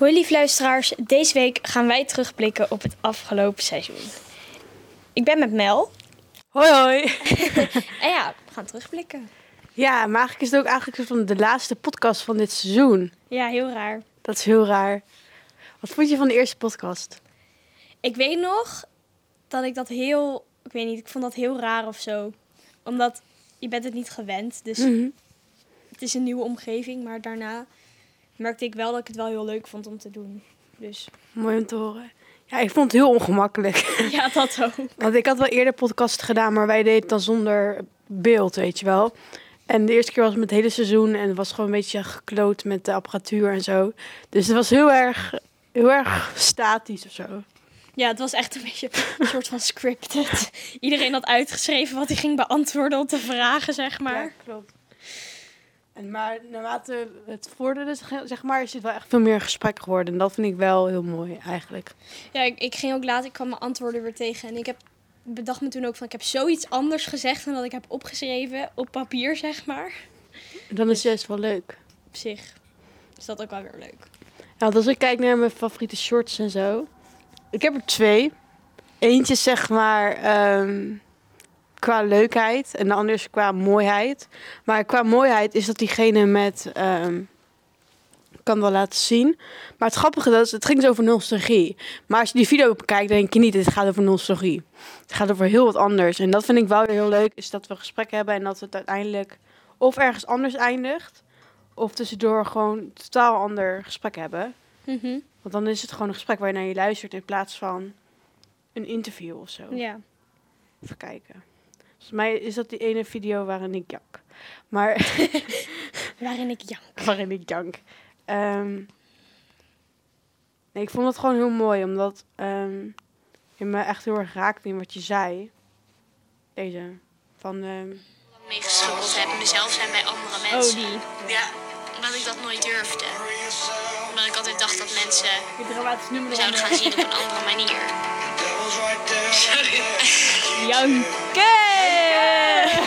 Hoi lief luisteraars, deze week gaan wij terugblikken op het afgelopen seizoen. Ik ben met Mel Hoi hoi. en ja, we gaan terugblikken. Ja, maar eigenlijk is het ook eigenlijk van de laatste podcast van dit seizoen. Ja, heel raar. Dat is heel raar. Wat vond je van de eerste podcast? Ik weet nog dat ik dat heel, ik weet niet, ik vond dat heel raar of zo. Omdat je bent het niet gewend, dus Mhm. het is een nieuwe omgeving. Maar daarna merkte ik wel dat ik het wel heel leuk vond om te doen. Dus Mooi om te horen. Ja, ik vond het heel ongemakkelijk. ja, dat ook. Want ik had wel eerder podcast gedaan, maar wij deden het dan zonder beeld, weet je wel. En de eerste keer was het met het hele seizoen en het was gewoon een beetje gekloot met de apparatuur en zo. Dus het was heel erg, heel erg statisch of zo. Ja, het was echt een beetje een soort van scripted. Iedereen had uitgeschreven wat hij ging beantwoorden op de vragen, zeg maar. Ja, klopt. En maar naarmate het vorderde, zeg maar, is het wel echt veel meer gesprek geworden. En dat vind ik wel heel mooi eigenlijk. Ja, ik, ik ging ook later, ik kwam mijn antwoorden weer tegen. En ik heb bedacht me toen ook van, ik heb zoiets anders gezegd dan dat ik heb opgeschreven op papier, zeg maar. Dan is het juist wel leuk. Op zich is dat ook wel weer leuk. Ja, want als ik kijk naar mijn favoriete shorts en zo. Ik heb er twee. Eentje zeg maar ehm, qua leukheid en de andere is qua mooiheid. Maar qua mooiheid is dat diegene met... ik kan wel laten zien. Maar het grappige is, het ging dus over nostalgie. Maar als je die video bekijkt, denk je niet, het gaat over nostalgie. Het gaat over heel wat anders. En dat vind ik wel weer heel leuk, is dat we gesprek hebben en dat het uiteindelijk of ergens anders eindigt. Of tussendoor gewoon totaal ander gesprek hebben. Mhm. Want dan is het gewoon een gesprek waar je naar je luistert in plaats van een interview of zo. Ja. Even kijken. Volgens mij is dat die ene video waarin ik jank. Maar Waarin ik jank. waarin ik jank. Ehm, nee, ik vond het gewoon heel mooi, omdat ehm, je me echt heel erg raakte in wat je zei. Deze. Van, ehm, meegeschubbeld heb, mezelf zijn bij andere Oh, mensen. die. Ja, omdat ik dat nooit durfde. Omdat ik altijd dacht dat mensen je dramatisch nummer me zouden gaan zien op een andere manier. Janken!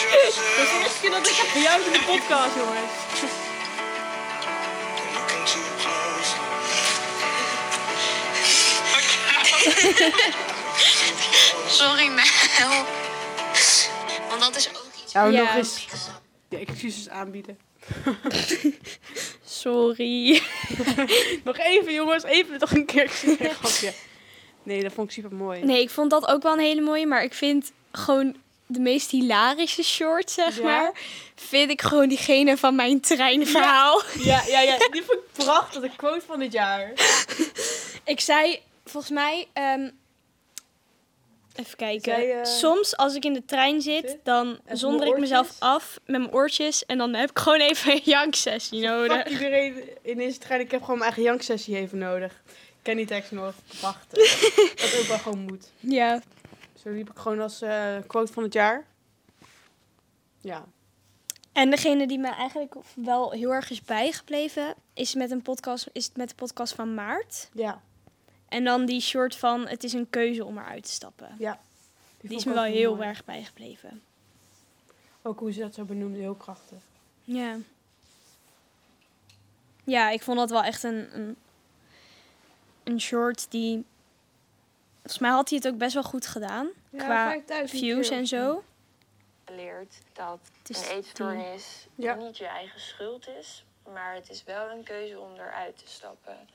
Dat is de eerste keer dat ik heb in de podcast, jongens. Sorry Mel. Want dat is ook iets. Zou Ja. nog eens de excuses aanbieden. Sorry. Nog even, jongens. Even toch een keer. Nee, grapje. Nee, dat vond ik super mooi. Nee, ik vond dat ook wel een hele mooie, maar ik vind gewoon de meest hilarische short, zeg Ja? maar, vind ik gewoon diegene van mijn treinverhaal. Ja, ja, ja. Die vond ik prachtig. De quote van dit jaar. Ik zei, volgens mij, ehm, even kijken. Eh, Soms als ik in de trein zit, zit, dan zonder ik mezelf af met mijn oortjes en dan heb ik gewoon even een janksessie nodig. Fuck iedereen in deze trein. Ik heb gewoon mijn eigen janksessie even nodig. Ik ken die tekst nog. Prachtig. dat ook wel gewoon moet. Ja. Zo liep ik gewoon als eh, quote van het jaar. Ja. En degene die me eigenlijk wel heel erg is bijgebleven, is met een podcast, is het met de podcast van Maart. Ja. En dan die short van het is een keuze om eruit te stappen. Ja. Die, is me wel heel mooi. erg bijgebleven. Ook hoe ze dat zo benoemde, heel krachtig. Ja. Ja, ik vond dat wel echt een, een, een short die... Volgens mij had hij het ook best wel goed gedaan. qua views en zo. Leert dat Het is een eetstoornis Ja. niet je eigen schuld is, maar het is wel een keuze om eruit te stappen.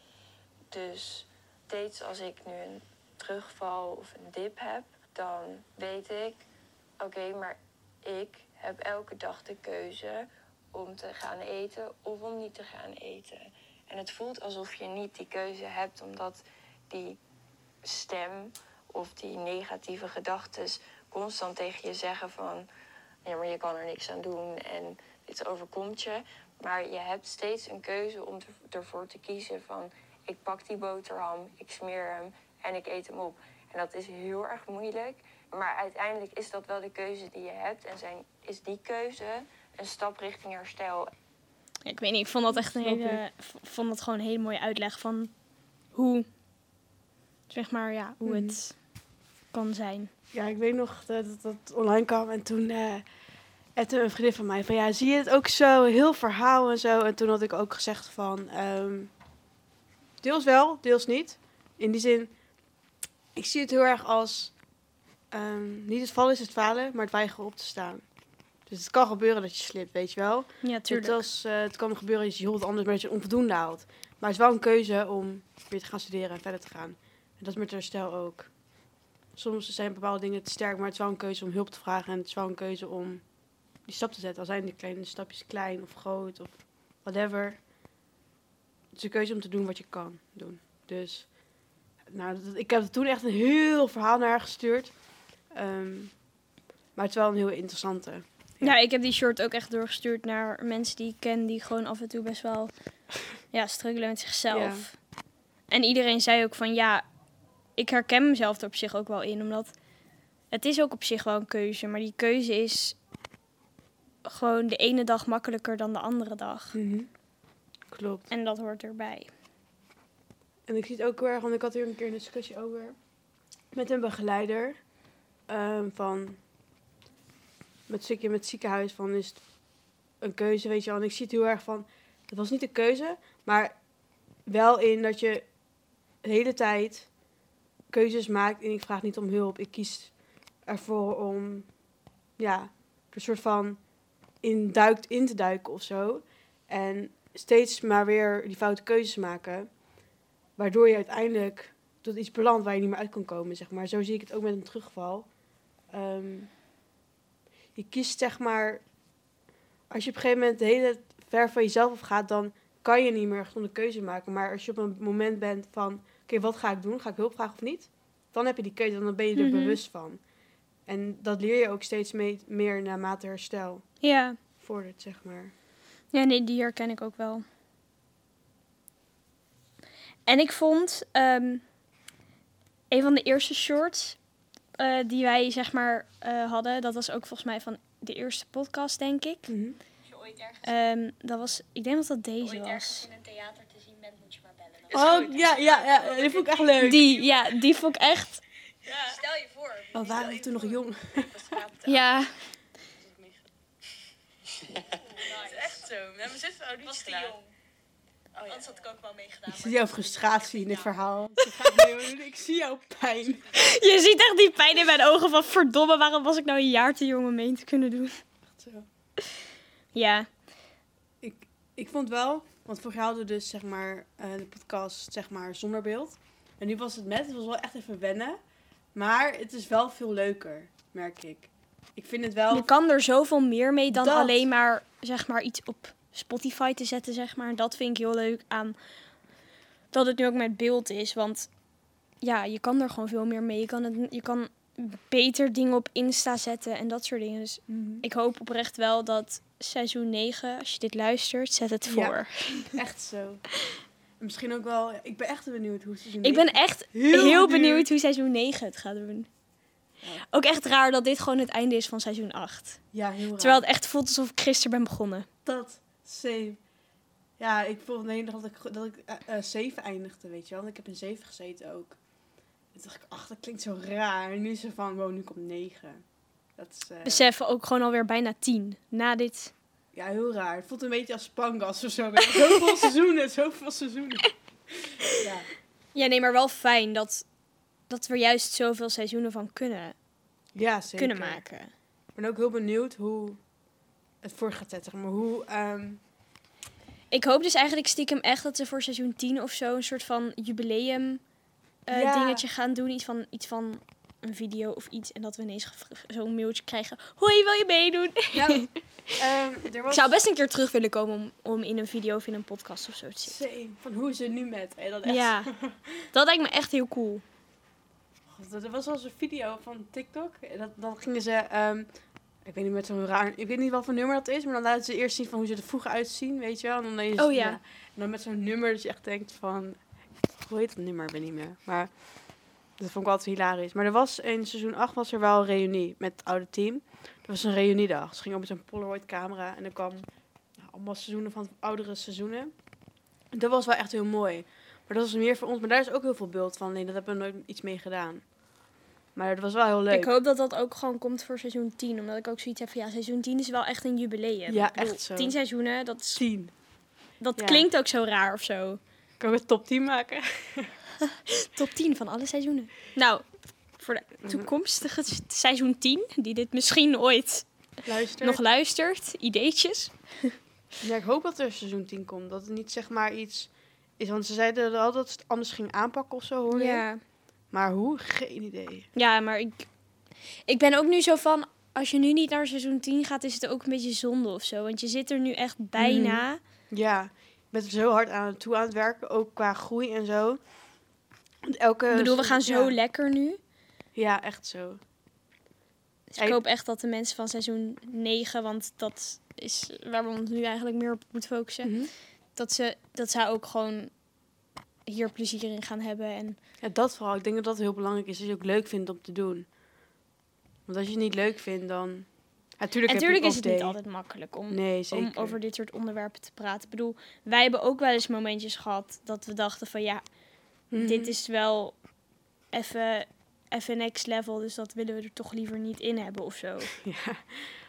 Dus steeds als ik nu een terugval of een dip heb, dan weet ik, oké, maar ik heb elke dag de keuze om te gaan eten of om niet te gaan eten. En het voelt alsof je niet die keuze hebt, omdat die stem of die negatieve gedachten constant tegen je zeggen van ja, maar je kan er niks aan doen en dit overkomt je. Maar je hebt steeds een keuze om ervoor te kiezen van ik pak die boterham, ik smeer hem en ik eet hem op. En dat is heel erg moeilijk. Maar uiteindelijk is dat wel de keuze die je hebt. En zijn, is die keuze een stap richting herstel. Ja, ik weet niet, ik vond dat echt een hele, vond dat gewoon een hele mooie uitleg van hoe, zeg maar, ja, hoe het kan zijn. Ja, ik weet nog dat dat, online kwam en toen... En toen een vriendin van mij van ja, zie je het ook zo, heel verhaal en zo. En toen had ik ook gezegd van, ehm, deels wel, deels niet. In die zin, ik zie het heel erg als, um, niet het vallen is het falen, maar het weigeren op te staan. Dus het kan gebeuren dat je slipt, weet je wel. Ja, tuurlijk. Het, als, uh, het kan gebeuren dat je het anders, maar dat je onvoldoende haalt. Maar het is wel een keuze om weer te gaan studeren en verder te gaan. En dat is met herstel ook. Soms zijn bepaalde dingen te sterk, maar het is wel een keuze om hulp te vragen. En het is wel een keuze om die stap te zetten. Al zijn die kleine stapjes klein of groot of whatever. Het is een keuze om te doen wat je kan doen. Dus nou, ik heb toen echt een heel verhaal naar gestuurd. Um, maar het is wel een heel interessante. Ja. ik heb die short ook echt doorgestuurd naar mensen die ik ken, die gewoon af en toe best wel ja, struggelen met zichzelf. En iedereen zei ook van ja, ik herken mezelf er op zich ook wel in, omdat het is ook op zich wel een keuze, maar die keuze is gewoon de ene dag makkelijker dan de andere dag. Mhm. Klopt. En dat hoort erbij. En ik zie het ook heel erg, want ik had hier een keer een discussie over met een begeleider um, van met stukje met ziekenhuis van is het een keuze, weet je wel. En ik zie het heel erg van, het was niet een keuze, maar wel in dat je de hele tijd keuzes maakt en ik vraag niet om hulp. Ik kies ervoor om, ja, een soort van in, duikt, in te duiken of zo. En steeds maar weer die foute keuzes maken. Waardoor je uiteindelijk tot iets belandt waar je niet meer uit kan komen, zeg maar. Zo zie ik het ook met een terugval. Ehm, je kiest zeg maar, als je op een gegeven moment de hele ver van jezelf afgaat, dan kan je niet meer een keuze maken. Maar als je op een moment bent van, oké, wat ga ik doen? Ga ik hulp vragen of niet? Dan heb je die keuze, dan ben je er mhm. bewust van. En dat leer je ook steeds mee, meer naarmate herstel ja. vordert, zeg maar. Ja, nee, die herken ik ook wel. En ik vond um, een van de eerste shorts uh, die wij zeg maar uh, hadden, dat was ook volgens mij van de eerste podcast, denk ik. Mm -hmm. Als je ooit ergens... Um, dat was, ik denk dat dat deze ooit was. ergens in een theater te zien bent, moet je maar bellen. oh, ja, ja, ja, die vond ik echt leuk. Die, ja, die vond ik echt... Ja. Stel je voor. Oh, waren we toen nog jong? ja. Het is echt zo. Mijn zus was te jong. Oh, ja. Anders had ik ook wel meegedaan. Ik zie jouw frustratie in dit verhaal. ik zie jouw pijn. Je ziet echt die pijn in mijn ogen van verdomme, waarom was ik nou een jaar te jong om mee te kunnen doen? Echt zo. Ja. Ik, ik vond wel, want vorig jaar hadden we dus zeg maar uh, de podcast zeg maar zonder beeld. En nu was het met, het was wel echt even wennen. Maar het is wel veel leuker, merk ik. Ik vind het wel... Je kan er zoveel meer mee dan alleen maar zeg maar iets op Spotify te zetten, zeg maar. Dat vind ik heel leuk aan dat het nu ook met beeld is. Want ja, je kan er gewoon veel meer mee. Je kan, het, je kan beter dingen op Insta zetten en dat soort dingen. Dus mhm. ik hoop oprecht wel dat seizoen 9, als je dit luistert, zet het voor. echt zo. Misschien ook wel, ik ben echt benieuwd hoe seizoen Ik ben echt heel, benieuwd. hoe seizoen 9 het gaat doen. Ook echt raar dat dit gewoon het einde is van seizoen 8. Ja, heel raar. Terwijl het echt voelt alsof ik gisteren ben begonnen. Dat. Same. Ja, ik voelde de dat ik, dat ik uh, 7 eindigde, weet je wel. Want ik heb een 7 gezeten ook. Toen dacht ik, ach, dat klinkt zo raar. En nu is er van, wow, nu komt 9. Dat is, uh... Besef ook gewoon alweer bijna 10. Na dit. Ja, heel raar. Het voelt een beetje als Spangas of zo. Zoveel seizoenen, zoveel seizoenen. ja. ja, nee, maar wel fijn dat, dat we juist zoveel seizoenen van kunnen, ja, zeker. kunnen maken. Ik ben ook heel benieuwd hoe het voor gaat zetten. Maar hoe... Ehm, ik hoop dus eigenlijk stiekem echt dat ze voor seizoen 10 of zo een soort van jubileum uh, dingetje gaan doen. Iets van, iets van een video of iets. En dat we ineens zo'n mailtje krijgen. Hoi, wil je meedoen? Ja, um, was... Ik zou best een keer terug willen komen om, om in een video of in een podcast of zo te zitten. Van hoe ze nu met. Hey, dat echt... Ja, dat lijkt me echt heel cool. Er was wel een video van TikTok. Dat, dan gingen ze um, ik weet niet met zo'n raar. Ik weet niet wat voor nummer dat is, maar dan laten ze eerst zien van hoe ze er vroeger uitzien, weet je wel. En dan, je, oh ja. En dan met zo'n nummer dat je echt denkt van. Hoe heet het nummer? Ik weet niet meer. Maar dat vond ik altijd hilarisch. Maar er was in seizoen 8 was er wel een reunie met het oude team. Dat was een reuniedag. Ze gingen op met zo'n Polaroid camera en er kwam nou, allemaal seizoenen van oudere seizoenen. dat was wel echt heel mooi. Maar dat was meer voor ons. Maar daar is ook heel veel beeld van. Nee, dat hebben we nooit iets mee gedaan. Maar het was wel heel leuk. Ik hoop dat dat ook gewoon komt voor seizoen 10. Omdat ik ook zoiets heb van ja, seizoen 10 is wel echt een jubileum. Ja, Ik bedoel, echt zo. 10 seizoenen, dat, is, Tien. dat Ja. klinkt ook zo raar of zo. Kan we top 10 maken? Top 10 van alle seizoenen. Nou, voor Mhm. de toekomstige s- seizoen 10, die dit misschien ooit Luister. nog luistert, ideetjes. Ja, ik hoop dat er seizoen 10 komt. Dat het niet zeg maar iets is. Want ze zeiden wel dat ze het anders ging aanpakken of zo, hoor je? Ja. Maar hoe? Geen idee. ja, maar ik, ik ben ook nu zo van, als je nu niet naar seizoen 10 gaat, is het ook een beetje zonde of zo. Want je zit er nu echt bijna. Ja, ik ben er zo hard aan toe aan het werken. Ook qua groei en zo. Want Elke, ik bedoel, we gaan zo ja. lekker nu. Ja, echt zo. Dus ik hoop echt dat de mensen van seizoen 9, want dat is waar we ons nu eigenlijk meer op moeten focussen, Mhm. dat, ze, dat zij ook gewoon hier plezier in gaan hebben. En Ja, dat vooral. Ik denk dat dat heel belangrijk is. Dat je het ook leuk vindt om te doen. Want als je het niet leuk vindt, dan... Natuurlijk natuurlijk is het niet altijd makkelijk om, Nee, om over dit soort onderwerpen te praten. Ik bedoel, wij hebben ook wel eens momentjes gehad dat we dachten van ja, Mhm. dit is wel even even next level, dus dat willen we er toch liever niet in hebben of zo. Ja,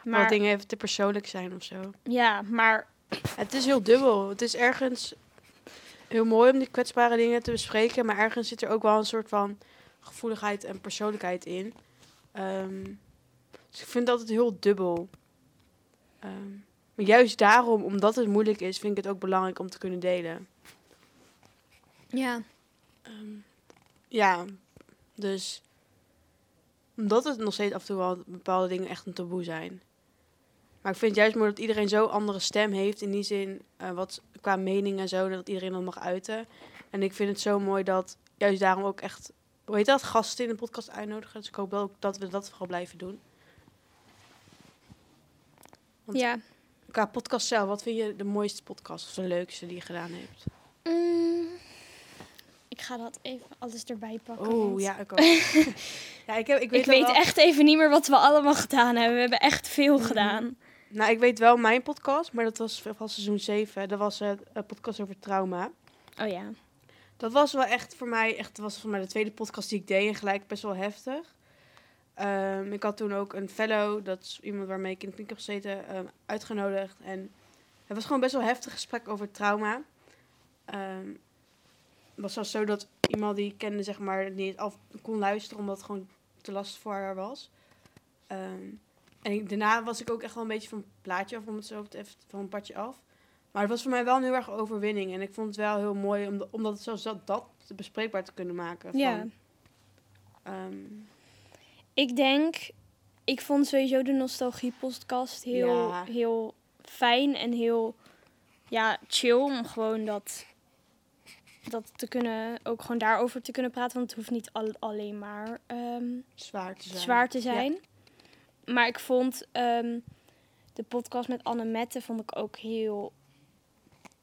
Maar dingen even te persoonlijk zijn of zo. ja, maar Het is heel dubbel. Het is ergens heel mooi om die kwetsbare dingen te bespreken. Maar ergens zit er ook wel een soort van gevoeligheid en persoonlijkheid in. Ehm, dus ik vind dat het heel dubbel. Ehm, maar juist daarom, omdat het moeilijk is, vind ik het ook belangrijk om te kunnen delen. ja, Ehm, ja, dus omdat het nog steeds af en toe wel bepaalde dingen echt een taboe zijn. Maar ik vind het juist mooi dat iedereen zo'n andere stem heeft. In die zin, eh, wat qua mening en zo, dat iedereen dat mag uiten. En ik vind het zo mooi dat juist daarom ook echt, hoe heet dat, gasten in de podcast uitnodigen. Dus ik hoop wel ook dat we dat vooral blijven doen. Want- ja. Qua podcast zelf, wat vind je de mooiste podcast of de leukste die je gedaan hebt? Mm, ik ga dat even alles erbij pakken. Oh, want ja, ik ook. ja, ik, heb, ik weet, Ik wel weet wel- echt even niet meer wat we allemaal gedaan hebben. We hebben echt veel Mhm. gedaan. Nou, ik weet wel mijn podcast, maar dat was van seizoen 7. Dat was het een podcast over trauma. Oh ja. Dat was wel echt voor mij, echt, dat was voor mij de tweede podcast die ik deed en gelijk best wel heftig. Ehm, ik had toen ook een fellow, dat is iemand waarmee ik in de kliniek heb gezeten, ehm, uitgenodigd. En het was gewoon best wel een heftig gesprek over trauma. Ehm, het was zelfs zo dat iemand die ik kende, zeg maar, niet af kon luisteren omdat het gewoon te lastig voor haar was. En ik- daarna was ik ook echt wel een beetje van het plaatje af, om het zo te even van een padje af. Maar het was voor mij wel een heel erg overwinning. En ik vond het wel heel mooi, om, omdat het zelfs dat, dat bespreekbaar te kunnen maken. Van, Ja. ehm, Ik denk, ik vond sowieso de Nostalgie podcast heel, Ja. heel fijn en heel ja, chill om gewoon dat, dat te kunnen, ook gewoon daarover te kunnen praten. Want het hoeft niet al, alleen maar ehm, zwaar te zijn. zwaar te zijn. Maar ik vond ehm, de podcast met Anne Mette vond ik ook heel,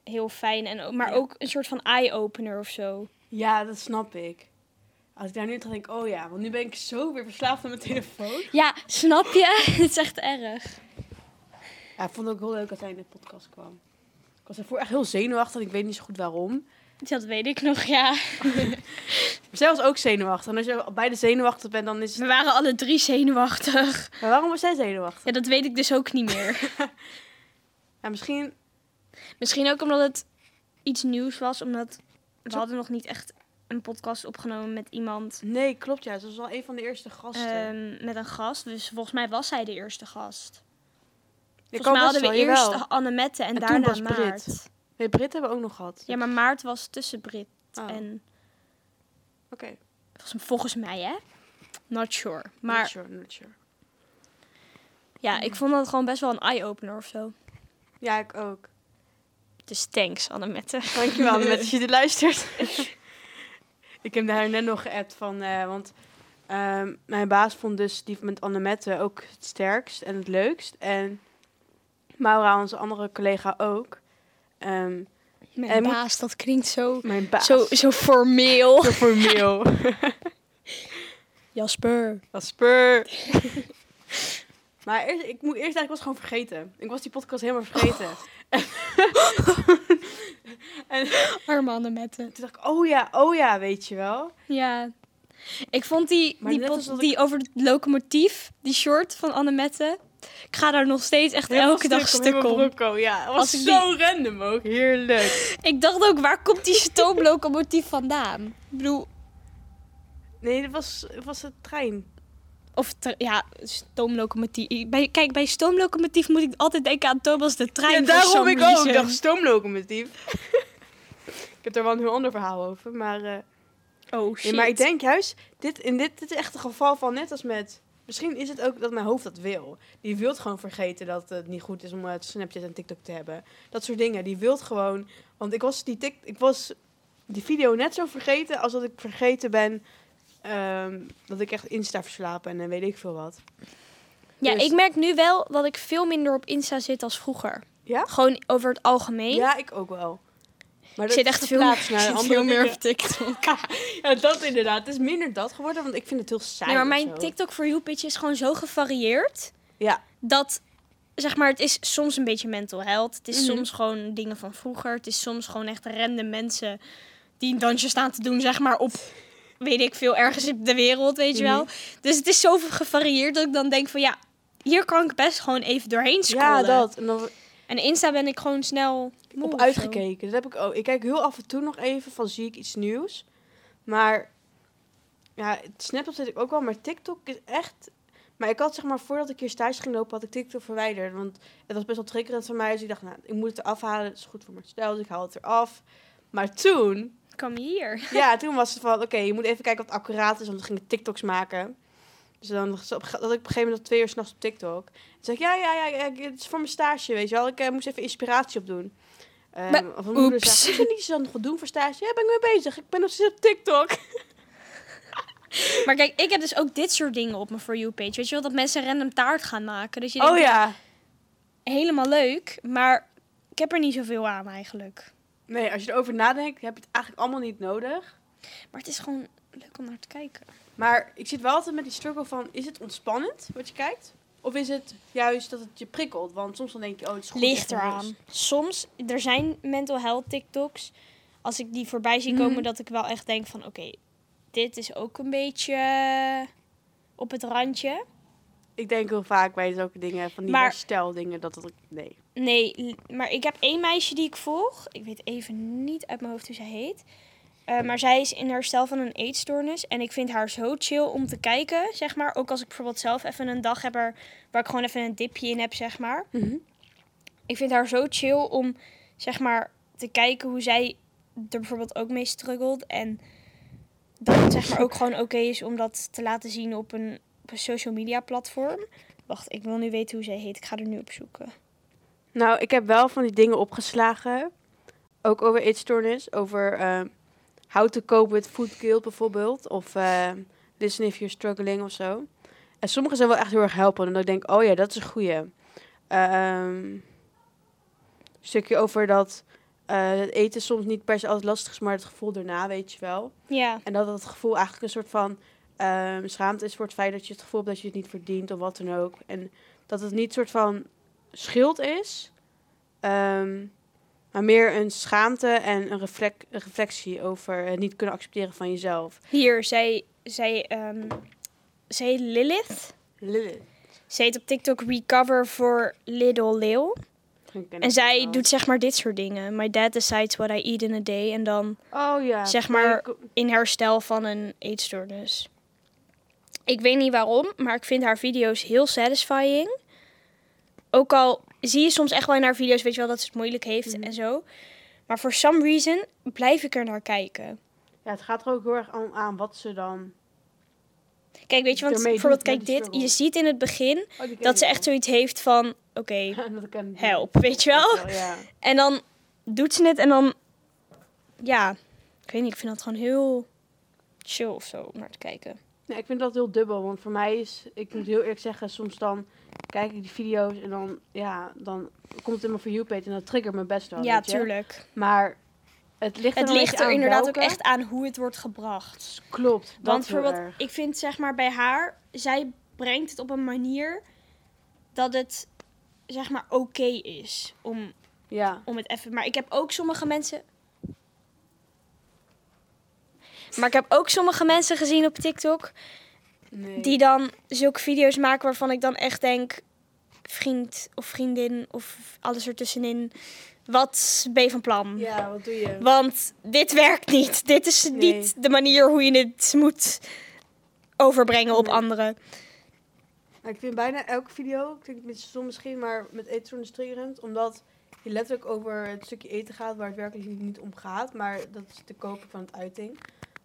heel fijn. En, maar Ja. ook een soort van eye-opener of zo. Ja, dat snap ik. Als ik daar nu aan denk, oh ja, want nu ben ik zo weer verslaafd aan mijn telefoon. Ja, snap je? Het is echt erg. Ja, ik vond het ook heel leuk dat hij in de podcast kwam. Ik was ervoor echt heel zenuwachtig en ik weet niet zo goed waarom. Dat weet ik nog, ja. Zelfs ook zenuwachtig. En als je beide zenuwachtig bent, dan is We het... waren alle drie zenuwachtig. Maar waarom was jij zenuwachtig? Ja, dat weet ik dus ook niet meer. Ja, misschien... Misschien ook omdat het iets nieuws was. Omdat we hadden nog niet echt een podcast opgenomen met iemand. Nee, klopt ja. Ze was wel een van de eerste gasten. ehm, met een gast. Dus volgens mij was zij de eerste gast. Ik Volgens mij hadden we wel, eerst. Annemette en, En daarna Brit. Nee, Brit hebben we ook nog gehad. Ja, maar Maart was tussen Brit Oh, en... Oké. was- Volgens mij, hè? Not sure. Not Maar sure, not sure. ja, ik vond dat gewoon best wel een eye-opener of zo. Ja, ik ook. Dus thanks, Annemette. Dankjewel, met als je dit luistert. ik heb daar net nog geappt van, eh, want ehm, mijn baas vond dus die met Annemette ook het sterkst en het leukst. En Maura, onze andere collega, ook. Ehm, Mijn En baas, dat klinkt zo, mijn baas. zo, zo formeel. Zo formeel. Jasper. Jasper. maar eerst, ik moet eerst eigenlijk was gewoon vergeten. Ik was die podcast helemaal vergeten. en Arme Annemette. toen dacht ik, oh ja, oh ja, weet je wel. Ja. Ik vond die, Maar die, die over het locomotief, die short van Annemette. Ik ga daar nog steeds echt Helemaal elke dag stuk stuk om. ja. Dat was zo random ook. Heerlijk. Ik dacht ook, waar komt die stoomlocomotief vandaan? Ik bedoel, Nee, dat was, was de trein. of ja, stoomlocomotief. Bij, kijk, bij stoomlocomotief moet ik altijd denken aan Thomas de trein. Ja, daarom ik ook. Ik dacht stoomlocomotief. ik heb daar wel een heel ander verhaal over. Maar, eh, Oh shit. maar ik denk juist, dit, in dit, dit is echt een geval van net als met... Misschien is het ook dat mijn hoofd dat wil. Die wilt gewoon vergeten dat het niet goed is om het Snapchat en TikTok te hebben. Dat soort dingen. Die wilt gewoon... Want ik was die, tik, ik was die video net zo vergeten als dat ik vergeten ben... ehm, dat ik echt Insta verslapen en dan weet ik veel wat. Ja, Dus- ik merk nu wel dat ik veel minder op Insta zit als vroeger. Ja? Gewoon over het algemeen. Ja, ik ook wel. Maar ik zit echt veel, ik naar zit andere veel meer op TikTok. Ja, dat inderdaad. Het is minder dat geworden, want ik vind het heel saai. Nee, maar mijn. TikTok for you pitch is gewoon zo gevarieerd. Ja. Dat, zeg maar, het is soms een beetje mental health. Het is Mhm. soms gewoon dingen van vroeger. Het is soms gewoon echt random mensen die een dansje staan te doen, zeg maar, op, weet ik veel, ergens in de wereld, weet je wel. Mhm. Dus het is zo gevarieerd dat ik dan denk van, ja, hier kan ik best gewoon even doorheen scrollen. Ja, dat. En dan En Insta ben ik gewoon snel moe op uitgekeken. Dat heb ik ook. Ik kijk heel af en toe nog even van zie ik iets nieuws. Maar ja, Snapchat zit ik ook wel, maar TikTok is echt. Maar ik had zeg maar voordat ik hier stage ging lopen, had ik TikTok verwijderd. Want het was best wel triggerend voor mij. Dus ik dacht, nou, ik moet het eraf halen. Het is goed voor mijn stijl, dus ik haal het eraf. Maar toen, Kom hier? ja, toen was het van, oké, je moet even kijken wat accuraat is, want we gingen TikToks maken. Dus dan dat ik op een gegeven moment twee uur s'nachts op TikTok. Toen zei ik, ja, ja, ja, ja, het is voor mijn stage, weet je wel. Ik eh, moest even inspiratie opdoen. Um, Maar- of mijn moeder zei, "Moet je niet zo nog wat doen voor stage? Ja, ben ik mee bezig. Ik ben nog steeds op TikTok. Maar kijk, ik heb dus ook dit soort dingen op mijn For You page. Weet je wel, dat mensen random taart gaan maken. Dus je Oh ja. helemaal leuk, maar ik heb er niet zoveel aan eigenlijk. Nee, als je erover nadenkt, heb je het eigenlijk allemaal niet nodig. Maar het is gewoon leuk om naar te kijken. Maar ik zit wel altijd met die struggle van, is het ontspannend wat je kijkt? Of is het juist dat het je prikkelt? Want soms dan denk je, oh, het is goed. Ligt eraan. Soms, er zijn mental health TikToks. Als ik die voorbij zie komen, Mhm. dat ik wel echt denk van, oké, dit is ook een beetje op het randje. Ik denk heel vaak bij zulke dingen, van die Maar- hersteldingen, dat het... Nee. Nee, maar ik heb één meisje die ik volg. Ik weet even niet uit mijn hoofd hoe zij heet. Eh, maar zij is in herstel van een eetstoornis. En ik vind haar zo chill om te kijken, zeg maar. Ook als ik bijvoorbeeld zelf even een dag heb er, waar ik gewoon even een dipje in heb, zeg maar. Mhm. Ik vind haar zo chill om, zeg maar, te kijken hoe zij er bijvoorbeeld ook mee struggelt. En dat het zeg maar ook gewoon oké is om dat te laten zien op een, op een social media platform. Wacht, ik wil nu weten hoe zij heet. Ik ga er nu op zoeken. Nou, ik heb wel van die dingen opgeslagen. Ook over eetstoornis. Over eh, how to cope with food guilt bijvoorbeeld. Of eh, listen if you're struggling of zo. En sommige zijn wel echt heel erg helpend. En dan denk ik, oh ja, dat is een goeie. Ehm, een stukje over dat eh, het eten soms niet per se altijd lastig is, maar het gevoel daarna, weet je wel. Ja, En dat het gevoel eigenlijk een soort van ehm, schaamte is voor het feit dat je het gevoel hebt dat je het niet verdient of wat dan ook. En dat het niet een soort van schuld is, ehm, maar meer een schaamte en een, reflec- een reflectie over het niet kunnen accepteren van jezelf. Hier, zij, zij, ehm, zij heet Lilith. Lilith. Ze heet op TikTok Recover for Little Lil. En zij doet zeg maar dit soort dingen. My dad decides what I eat in a day. En dan Oh ja. zeg maar in herstel van een eetstoornis. Ik weet niet waarom, maar ik vind haar video's heel satisfying. Ook al zie je soms echt wel in haar video's, weet je wel, dat ze het moeilijk heeft Mhm. en zo. Maar for some reason blijf ik er naar kijken. Ja, het gaat er ook heel erg aan, aan wat ze dan... Kijk, weet je, want bijvoorbeeld, kijk dit. Je ziet in het begin Oh, dat ze wel. echt zoiets heeft van, oké, help, weet je wel? Ja. En dan doet ze het en dan, ja, ik weet niet, ik vind dat gewoon heel chill of zo om naar te kijken. Nee, ik vind dat heel dubbel. Want voor mij is, ik moet heel eerlijk zeggen, soms dan kijk ik die video's en dan, ja, dan komt het in mijn For You page en dat triggert me best wel. ja, tuurlijk. Maar het ligt er, Het ligt er inderdaad welke. ook echt aan hoe het wordt gebracht. Klopt. Dat Want bijvoorbeeld, erg. ik vind zeg maar bij haar, zij brengt het op een manier dat het zeg maar oké is om, Ja. om het even. Maar ik heb ook sommige mensen. Maar ik heb ook sommige mensen gezien op TikTok Nee. die dan zulke video's maken waarvan ik dan echt denk, vriend of vriendin of alles ertussenin, wat ben je van plan? Ja, wat doe je? Want dit werkt niet. Dit is Nee. niet de manier hoe je het moet overbrengen op Nee. anderen. Nou, ik vind bijna elke video, ik denk beetje stom misschien, maar met eten is triggerend. Omdat je letterlijk over het stukje eten gaat waar het werkelijk niet- niet om gaat. Maar dat is de koper van het uiting.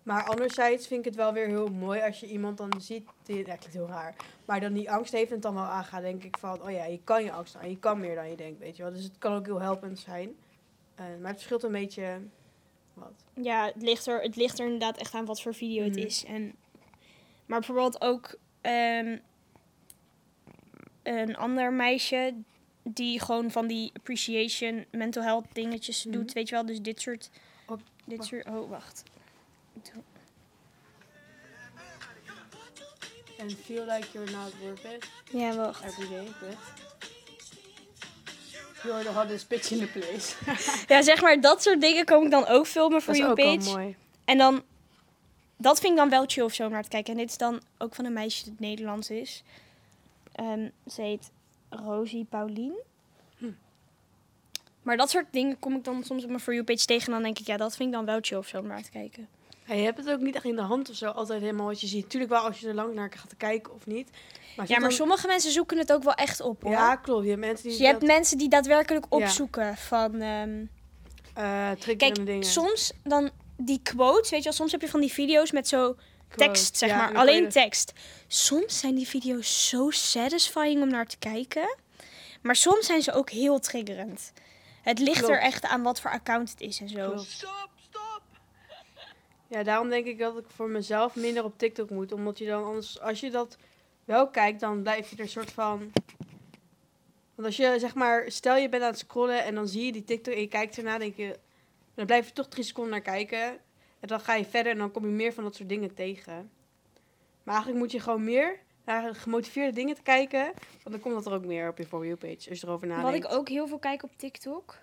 Maar anderzijds vind ik het wel weer heel mooi als je iemand dan ziet, die, ja, heel raar. Maar dan die angst heeft en het dan wel aangaat, denk ik van, oh ja, je kan je angst aan, je kan meer dan je denkt, weet je wel. Dus het kan ook heel helpend zijn. Eh, maar het verschilt een beetje, wat. Ja, het ligt, er, het ligt er inderdaad echt aan wat voor video Mhm. het is. En, maar bijvoorbeeld ook ehm, een ander meisje die gewoon van die appreciation, mental health dingetjes Mhm. doet, weet je wel. Dus dit soort... Dit wacht. soort... Oh, wacht. And feel like you're not worth it Ja, wacht. every day, but... You're the hottest bitch in the place. Ja, zeg maar, dat soort dingen kom ik dan ook filmen voor Dat is je ook page. mooi. En dan, dat vind ik dan wel chill of zo om naar te kijken. En dit is dan ook van een meisje dat Nederlands is. Ehm, ze heet Rosie Paulien. Hm. Maar dat soort dingen kom ik dan soms op mijn For You page tegen. En dan denk ik, ja, dat vind ik dan wel chill of zo om naar te kijken. Ja, je hebt het ook niet echt in de hand of zo, altijd helemaal wat je ziet. Tuurlijk wel als je er lang naar gaat kijken of niet. Maar Ja, maar sommige mensen zoeken het ook wel echt op, hoor. Ja, klopt. Je hebt mensen die Dus je hebt mensen die daadwerkelijk Ja. opzoeken van... eh, triggerende kijk, dingen. soms dan die quotes, weet je wel, soms heb je van die video's met zo tekst, zeg Ja, maar. Alleen de- tekst. Soms zijn die video's zo satisfying om naar te kijken. Maar soms zijn ze ook heel triggerend. Het ligt er echt aan wat voor account het is en zo. Klopt. Ja, daarom denk ik dat ik voor mezelf minder op TikTok moet. Omdat je dan anders, als je dat wel kijkt, dan blijf je er soort van... Want als je, zeg maar, stel je bent aan het scrollen en dan zie je die TikTok en je kijkt ernaar, denk je... Dan blijf je toch drie seconden naar kijken. En dan ga je verder en dan kom je meer van dat soort dingen tegen. Maar eigenlijk moet je gewoon meer naar gemotiveerde dingen te kijken. Want dan komt dat er ook meer op je For You page, als je erover nadenkt. Wat ik ook heel veel kijk op TikTok.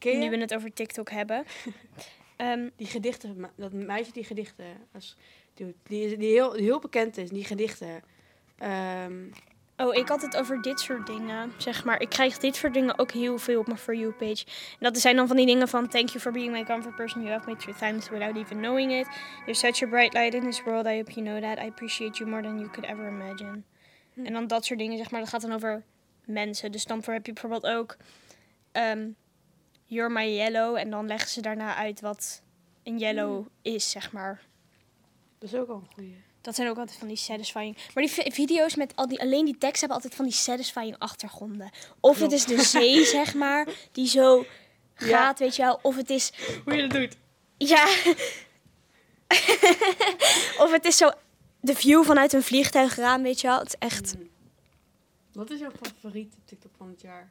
Nu we het over TikTok hebben. Ehm, die gedichten, dat meisje die gedichten als, doet, die, die, heel, die heel bekend is, die gedichten. Ehm, Oh, ik had het over dit soort dingen, zeg maar. Ik krijg dit soort dingen ook heel veel op mijn For You page. En dat zijn dan van die dingen van... Thank you for being my comfort person. You have made through times without even knowing it. You're such a bright light in this world. I hope you know that. I appreciate you more than you could ever imagine. Hm. En dan dat soort dingen, zeg maar. Dat gaat dan over mensen. Dus dan voor heb je bijvoorbeeld ook... ehm, You're my yellow. En dan leggen ze daarna uit wat een yellow is, zeg maar. dat is ook al een goeie. Dat zijn ook altijd van die satisfying. Maar die vi- video's met al die, alleen die tekst hebben altijd van die satisfying achtergronden. Of het is de zee, zeg maar, die zo Ja. gaat, weet je wel. Of het is, Hoe je dat doet. ja. of het is zo de view vanuit een vliegtuigraam, weet je wel. Het is echt Wat is jouw favoriete TikTok van het jaar?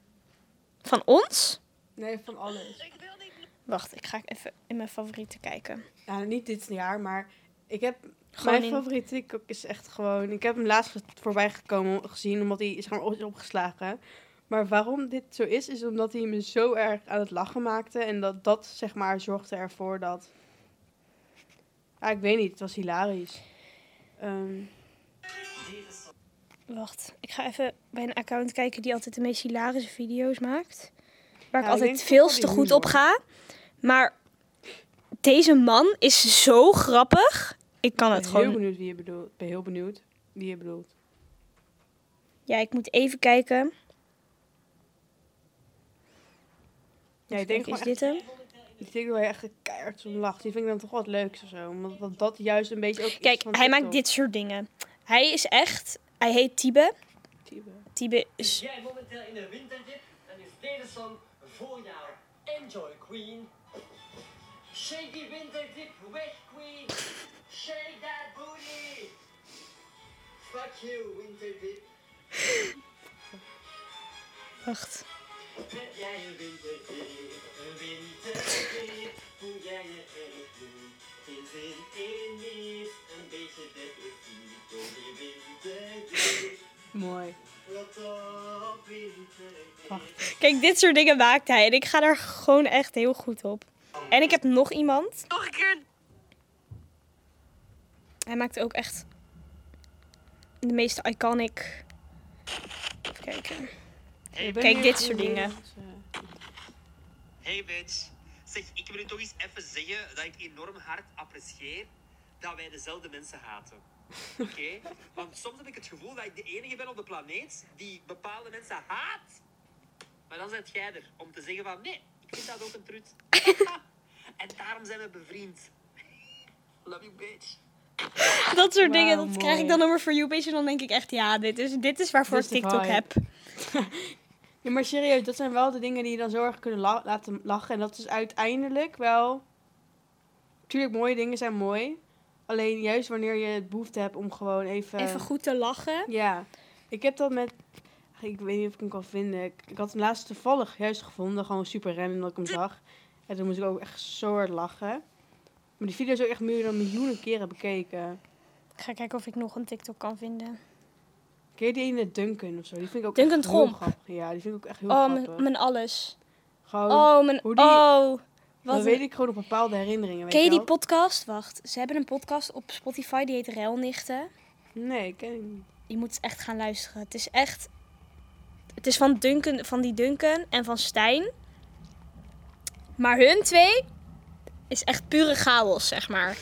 van ons. Nee, van alles. Ik wil niet... Wacht, ik ga even in mijn favorieten kijken. Ja, niet dit jaar, maar ik heb... Gewoon mijn in- favoriete TikTok is echt gewoon... Ik heb hem laatst voorbij gekomen, gezien, omdat hij is gewoon is opgeslagen. Maar waarom dit zo is, is omdat hij me zo erg aan het lachen maakte. En dat dat, zeg maar, zorgde ervoor dat... Ja, ik weet niet. Het was hilarisch. Ehm, Wacht, ik ga even bij een account kijken die altijd de meest hilarische video's maakt. Waar Ja, ik ik altijd veel wel te goed op ga. Maar deze man is zo grappig. Ik kan ik het ben heel gewoon. benieuwd wie je bedoelt. Ik ben heel benieuwd wie je bedoelt. Ja, ik moet even kijken. Ja, ik denk gewoon is dit hem? Ik denk dat hij echt keihard zo'n lacht. Die vind ik dan toch wel het leukste of zo. Omdat dat, dat juist een beetje ook Kijk, hij maakt dit soort dingen. Hij is echt. Hij heet Tibe. Type. Tibe Is jij momenteel in een winterdip, dan is deze voor now. Enjoy, Queen. Shake die winterdip weg, Queen. Shake that booty. Fuck you, winterdip. Wacht. Heb jij een winterdip, een winterdip, jij je erg goed. Geen zin in niets, een beetje depressief door die winterdip. Mooi. Kijk, dit soort dingen maakt hij. En ik ga daar gewoon echt heel goed op. En ik heb nog iemand. Nog een keer. hij maakt ook echt de meeste iconic. Even kijken. Hey, Kijk, dit soort dingen. Hey bitch. Zeg, ik wil u toch eens even zeggen dat ik enorm hard apprecieer dat wij dezelfde mensen haten. Oké? Want soms heb ik het gevoel dat ik de enige ben op de planeet die bepaalde mensen haat. Maar dan zit jij er om te zeggen van nee, ik vind dat ook een trut. en daarom zijn we bevriend. Love you bitch. Dat soort dingen, dat krijg ik dan over For You page en dan denk ik echt, ja, dit is, dit is waarvoor Dit ik TikTok heb. Ja, maar serieus, dat zijn wel de dingen die je dan zo erg kunnen la- laten lachen. En dat is uiteindelijk wel... Tuurlijk, mooie dingen zijn mooi. Alleen juist wanneer je het behoefte hebt om gewoon even... Even goed te lachen. Ja, ik heb dat met... Ik weet niet of ik hem kan vinden. Ik, ik had hem laatst toevallig juist gevonden. Gewoon super random dat ik hem zag. En toen moest ik ook echt zo hard lachen. Maar die video is ook echt meer dan miljoenen keren bekeken. Ik ga kijken of ik nog een TikTok kan vinden. Ken je die ene Duncan of zo? Die vind ik ook Duncan echt heel grappig. Ja, die vind ik ook echt heel Oh, grappig. mijn, mijn alles. Gewoon, Oh, mijn... hoe die- Oh, dan wat weet ik gewoon op bepaalde herinneringen. Weet Ken je die podcast? Wacht, ze hebben een podcast op Spotify, die heet Relnichten. Nee, ik ken ik niet. Je moet echt gaan luisteren. Het is echt... Het is van, Duncan, van die Duncan en van Stijn. Maar hun twee is echt pure chaos, zeg maar.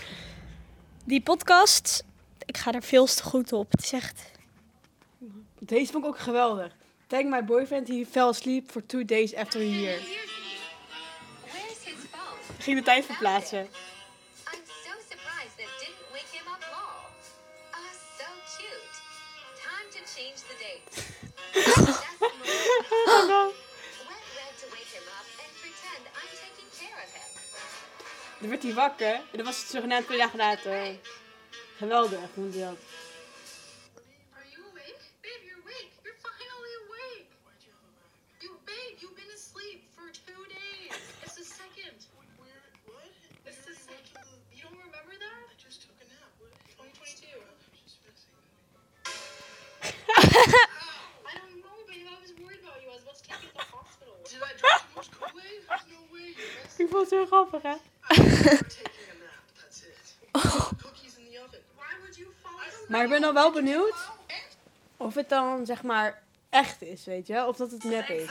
Die podcast, ik ga er veel te goed op. Het is echt... Deze vond ik ook geweldig. Thank my boyfriend, he fell asleep for two days after a year. Ging de tijd verplaatsen. Dan werd hij wakker en dan was het zogenaamd twee dagen later. Geweldig, vond ik dat. Ik vond het heel grappig, hè? Maar ik ben dan wel benieuwd of het dan, zeg maar, echt is, weet je? Of dat het nep is.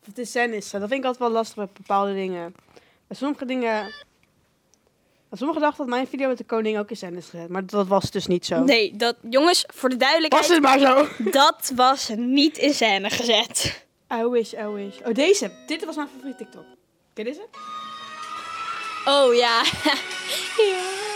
Of het is scène is. Dat vind ik altijd wel lastig bij bepaalde dingen. Bij sommige dingen... Bij Sommigen dachten dat mijn video met de koning ook in scène is gezet. Maar dat was dus niet zo. Nee, dat, jongens, voor de Was duidelijkheid, het maar zo. dat was niet in scène gezet. I wish, I wish. Oh, deze. Dit was mijn favoriete TikTok. Ken je deze? Oh ja.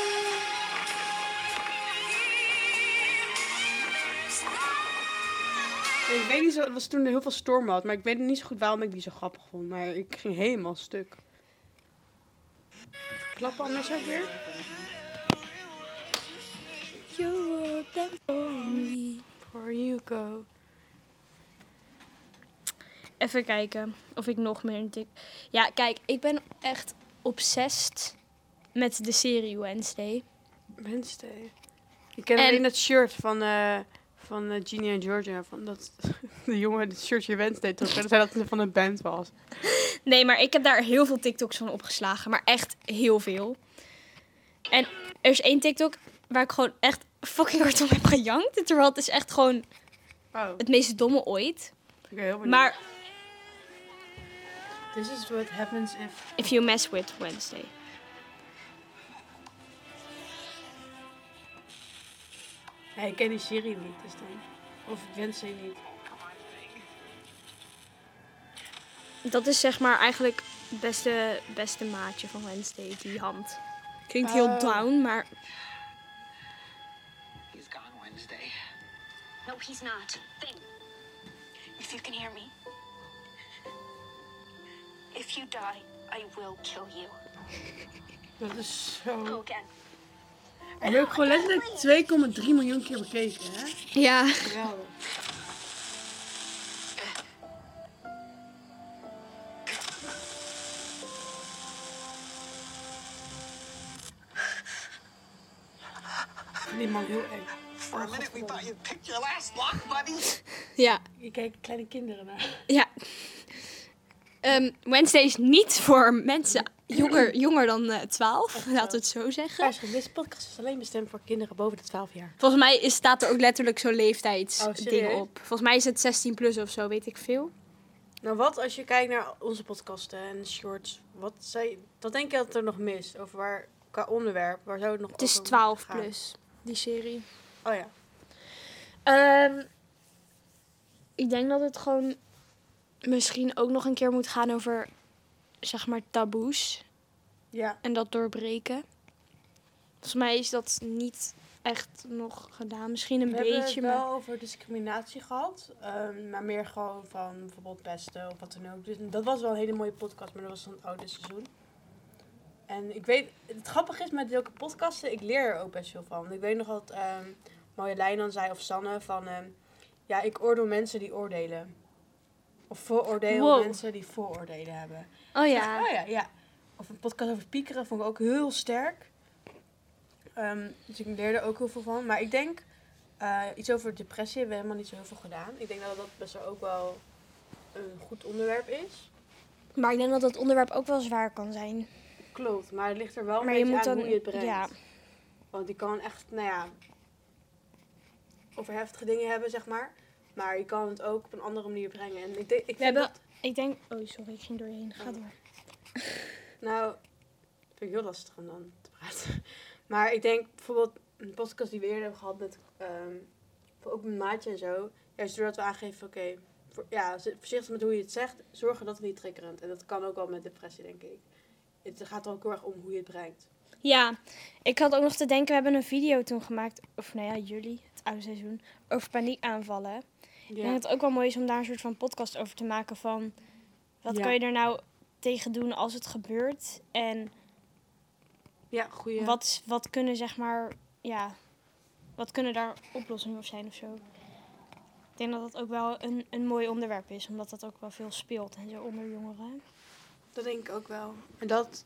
Ik weet niet zo, het was toen er heel veel storm had, maar ik weet niet zo goed waarom ik die zo grappig vond. Maar ik ging helemaal stuk. Klappen anders ook weer? For you go. Even kijken of ik nog meer. Ja, kijk, ik ben echt obsessed met de serie Wednesday. Wednesday. Ik ken En- alleen dat shirt van, eh van eh, Genie en Georgia. Van dat de jongen het shirtje Wednesday terug. En zei dat het van een band was. Nee, maar ik heb daar heel veel TikToks van opgeslagen. Maar echt heel veel. En er is één TikTok waar ik gewoon echt fucking hard om heb gejankt. Terwijl het is echt gewoon Oh, het meest domme ooit. Maar This is what happens if... if you mess with Wednesday. Ja, ik ken die serie niet, dus dan... Of Wednesday niet. Dat is zeg maar eigenlijk het beste, beste maatje van Wednesday, die hand. Klinkt heel Oh. down, maar He's gone Wednesday. No, he's not. Think. If you can hear me. If you die, I will kill you. Dat is zo... Go again. En ook gewoon letterlijk 2,3 miljoen keer bekeken, hè? ja. Geweldig. Die man heel eng. For a minute we thought you picked your last lock, buddy. Ja, Je kijkt kleine kinderen naar. ja. Ehm, Wednesday is niet voor mensen jonger, jonger dan eh 12, laten we het zo zeggen. Deze podcast is alleen bestemd voor kinderen boven de 12 jaar. Volgens mij is, staat er ook letterlijk zo'n Oh, leeftijdsding op. Volgens mij is het 16 plus of zo, weet ik veel. Nou, wat als je kijkt naar onze podcasten en shorts? Wat, zou je, wat denk je dat er nog mist? Over waar, qua onderwerp, waar zou het nog Het is over 12 gaan? plus, die serie. Oh ja. Ehm, ik denk dat het gewoon misschien ook nog een keer moet gaan over, zeg maar, taboes. Ja. En dat doorbreken. Volgens mij is dat niet echt nog gedaan. Misschien een We hebben beetje, het wel maar... over discriminatie gehad. ehm, maar meer gewoon van bijvoorbeeld pesten of wat dan ook. Dus dat was wel een hele mooie podcast, maar dat was dan het oude seizoen. En ik weet, het grappige is met zulke podcasten, ik leer er ook best veel van. Ik weet nog dat ehm Marjolein dan zei, of Sanne, van... ehm, ja, ik oordeel mensen die oordelen. Of vooroordeel Wow. mensen die vooroordelen hebben. Oh ja. Oh ja, ja. Of een podcast over piekeren vond ik ook heel sterk. Ehm, dus ik leerde ook heel veel van. Maar ik denk, eh, iets over depressie hebben we helemaal niet zo heel veel gedaan. Ik denk dat dat best wel ook wel een goed onderwerp is. Maar ik denk dat dat onderwerp ook wel zwaar kan zijn. Klopt, maar het ligt er wel een Maar je beetje moet aan dan- hoe je het brengt. ja. Want die kan echt, nou ja, over heftige dingen hebben, zeg maar. Maar je kan het ook op een andere manier brengen. En ik, denk, ik vind We hebben... dat, Ik denk... Oh, sorry, ik ging doorheen. Ga door. Nou, vind ik heel lastig om dan te praten. Maar ik denk bijvoorbeeld een podcast die we eerder hebben gehad met ehm, ook met Maatje en zo. Juist doordat we aangeven, oké, ja, voorzichtig met hoe je het zegt, zorgen dat het niet triggerend. En dat kan ook wel met depressie, denk ik. Het gaat er ook heel erg om hoe je het brengt. Ja, ik had ook nog te denken, we hebben een video toen gemaakt, of nou ja, jullie, het oude seizoen, over paniekaanvallen. Ik denk dat het ook wel mooi is om daar een soort van podcast over te maken van, wat kan je er nou tegen doen als het gebeurt? En ja, goeie. wat, wat kunnen zeg maar, ja, wat kunnen daar oplossingen voor zijn of zo? Ik denk dat dat ook wel een, een mooi onderwerp is, omdat dat ook wel veel speelt en zo onder jongeren. Dat denk ik ook wel. En dat,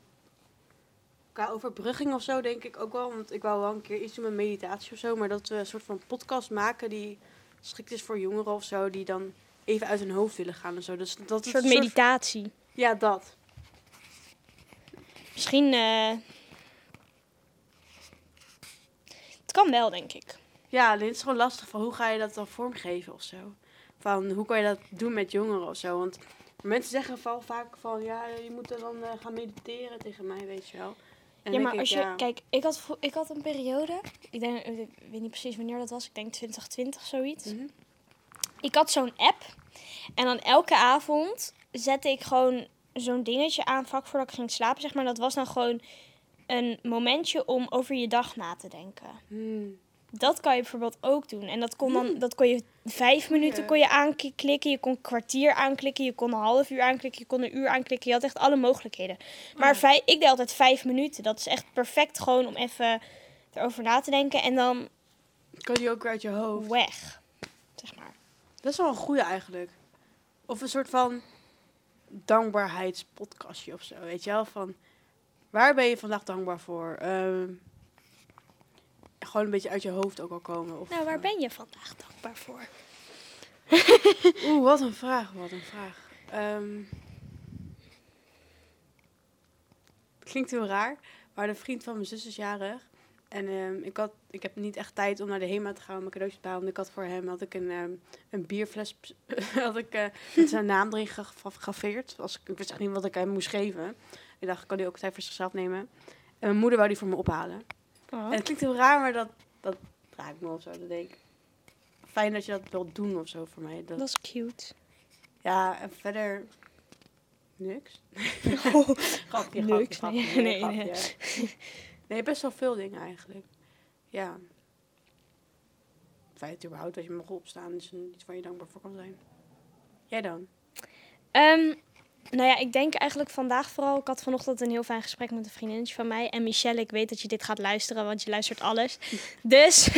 qua overbrugging of zo, denk ik ook wel. Want ik wou wel een keer iets doen met meditatie of zo. Maar dat we een soort van podcast maken die geschikt is voor jongeren of zo. Die dan even uit hun hoofd willen gaan en zo. Dus dat Een soort een soort- meditatie. Ja, dat. Misschien, eh, het kan wel, denk ik. Ja, alleen het is gewoon lastig van hoe ga je dat dan vormgeven of zo. Van hoe kan je dat doen met jongeren of zo. Want mensen zeggen vaak van ja, je moet er dan eh, gaan mediteren tegen mij, weet je wel. En ja, maar als ik, je, ja, kijk, ik had, ik had een periode, ik, denk, ik weet niet precies wanneer dat was, ik denk 2020 zoiets. Mhm. Ik had zo'n app en dan elke avond zette ik gewoon zo'n dingetje aan, vlak voordat ik ging slapen, zeg maar. Dat was dan gewoon een momentje om over je dag na te denken. hmm, Dat kan je bijvoorbeeld ook doen. En dat kon dan, dat kon je vijf minuten kon je aanklikken, je kon een kwartier aanklikken, je kon een half uur aanklikken, je kon een uur aanklikken. Je had echt alle mogelijkheden. Maar vij- ik deed altijd vijf minuten. Dat is echt perfect gewoon om even erover na te denken en dan kan die ook weer uit je hoofd. weg. Zeg maar. Dat is wel een goede eigenlijk. Of een soort van dankbaarheidspodcastje of zo, weet je wel? Van, waar ben je vandaag dankbaar voor? Ehm, gewoon een beetje uit je hoofd ook al komen. Of, Nou, waar eh, ben je vandaag dankbaar voor? Oeh, wat een vraag, wat een vraag. Het klinkt heel raar, maar de vriend van mijn zus is jarig. En ehm, ik, had, ik heb niet echt tijd om naar de HEMA te gaan om mijn cadeautjes te halen. Want ik had voor hem had ik een, ehm, een bierfles had ik, eh, met zijn naam erin gegraveerd. Als, ik wist echt niet wat ik hem moest geven. Ik dacht, ik kan die ook tijd voor zichzelf nemen. En mijn moeder wou die voor me ophalen. Oh. En het klinkt heel raar, maar dat, dat raakt me of zo. Dat denk ik. Fijn dat je dat wilt doen of zo voor mij. Dat, Dat is cute. ja, en verder niks. grapje, Niks, grapje. nee. Nee, Nee, nee. grapje. nee, best wel veel dingen eigenlijk. Ja. Het feit überhaupt dat je mag opstaan is een- iets waar je dankbaar voor kan zijn. Jij dan? Ehm, nou ja, ik denk eigenlijk vandaag vooral. Ik had vanochtend een heel fijn gesprek met een vriendinnetje van mij. En Michelle, ik weet dat je dit gaat luisteren, want je luistert alles. Dus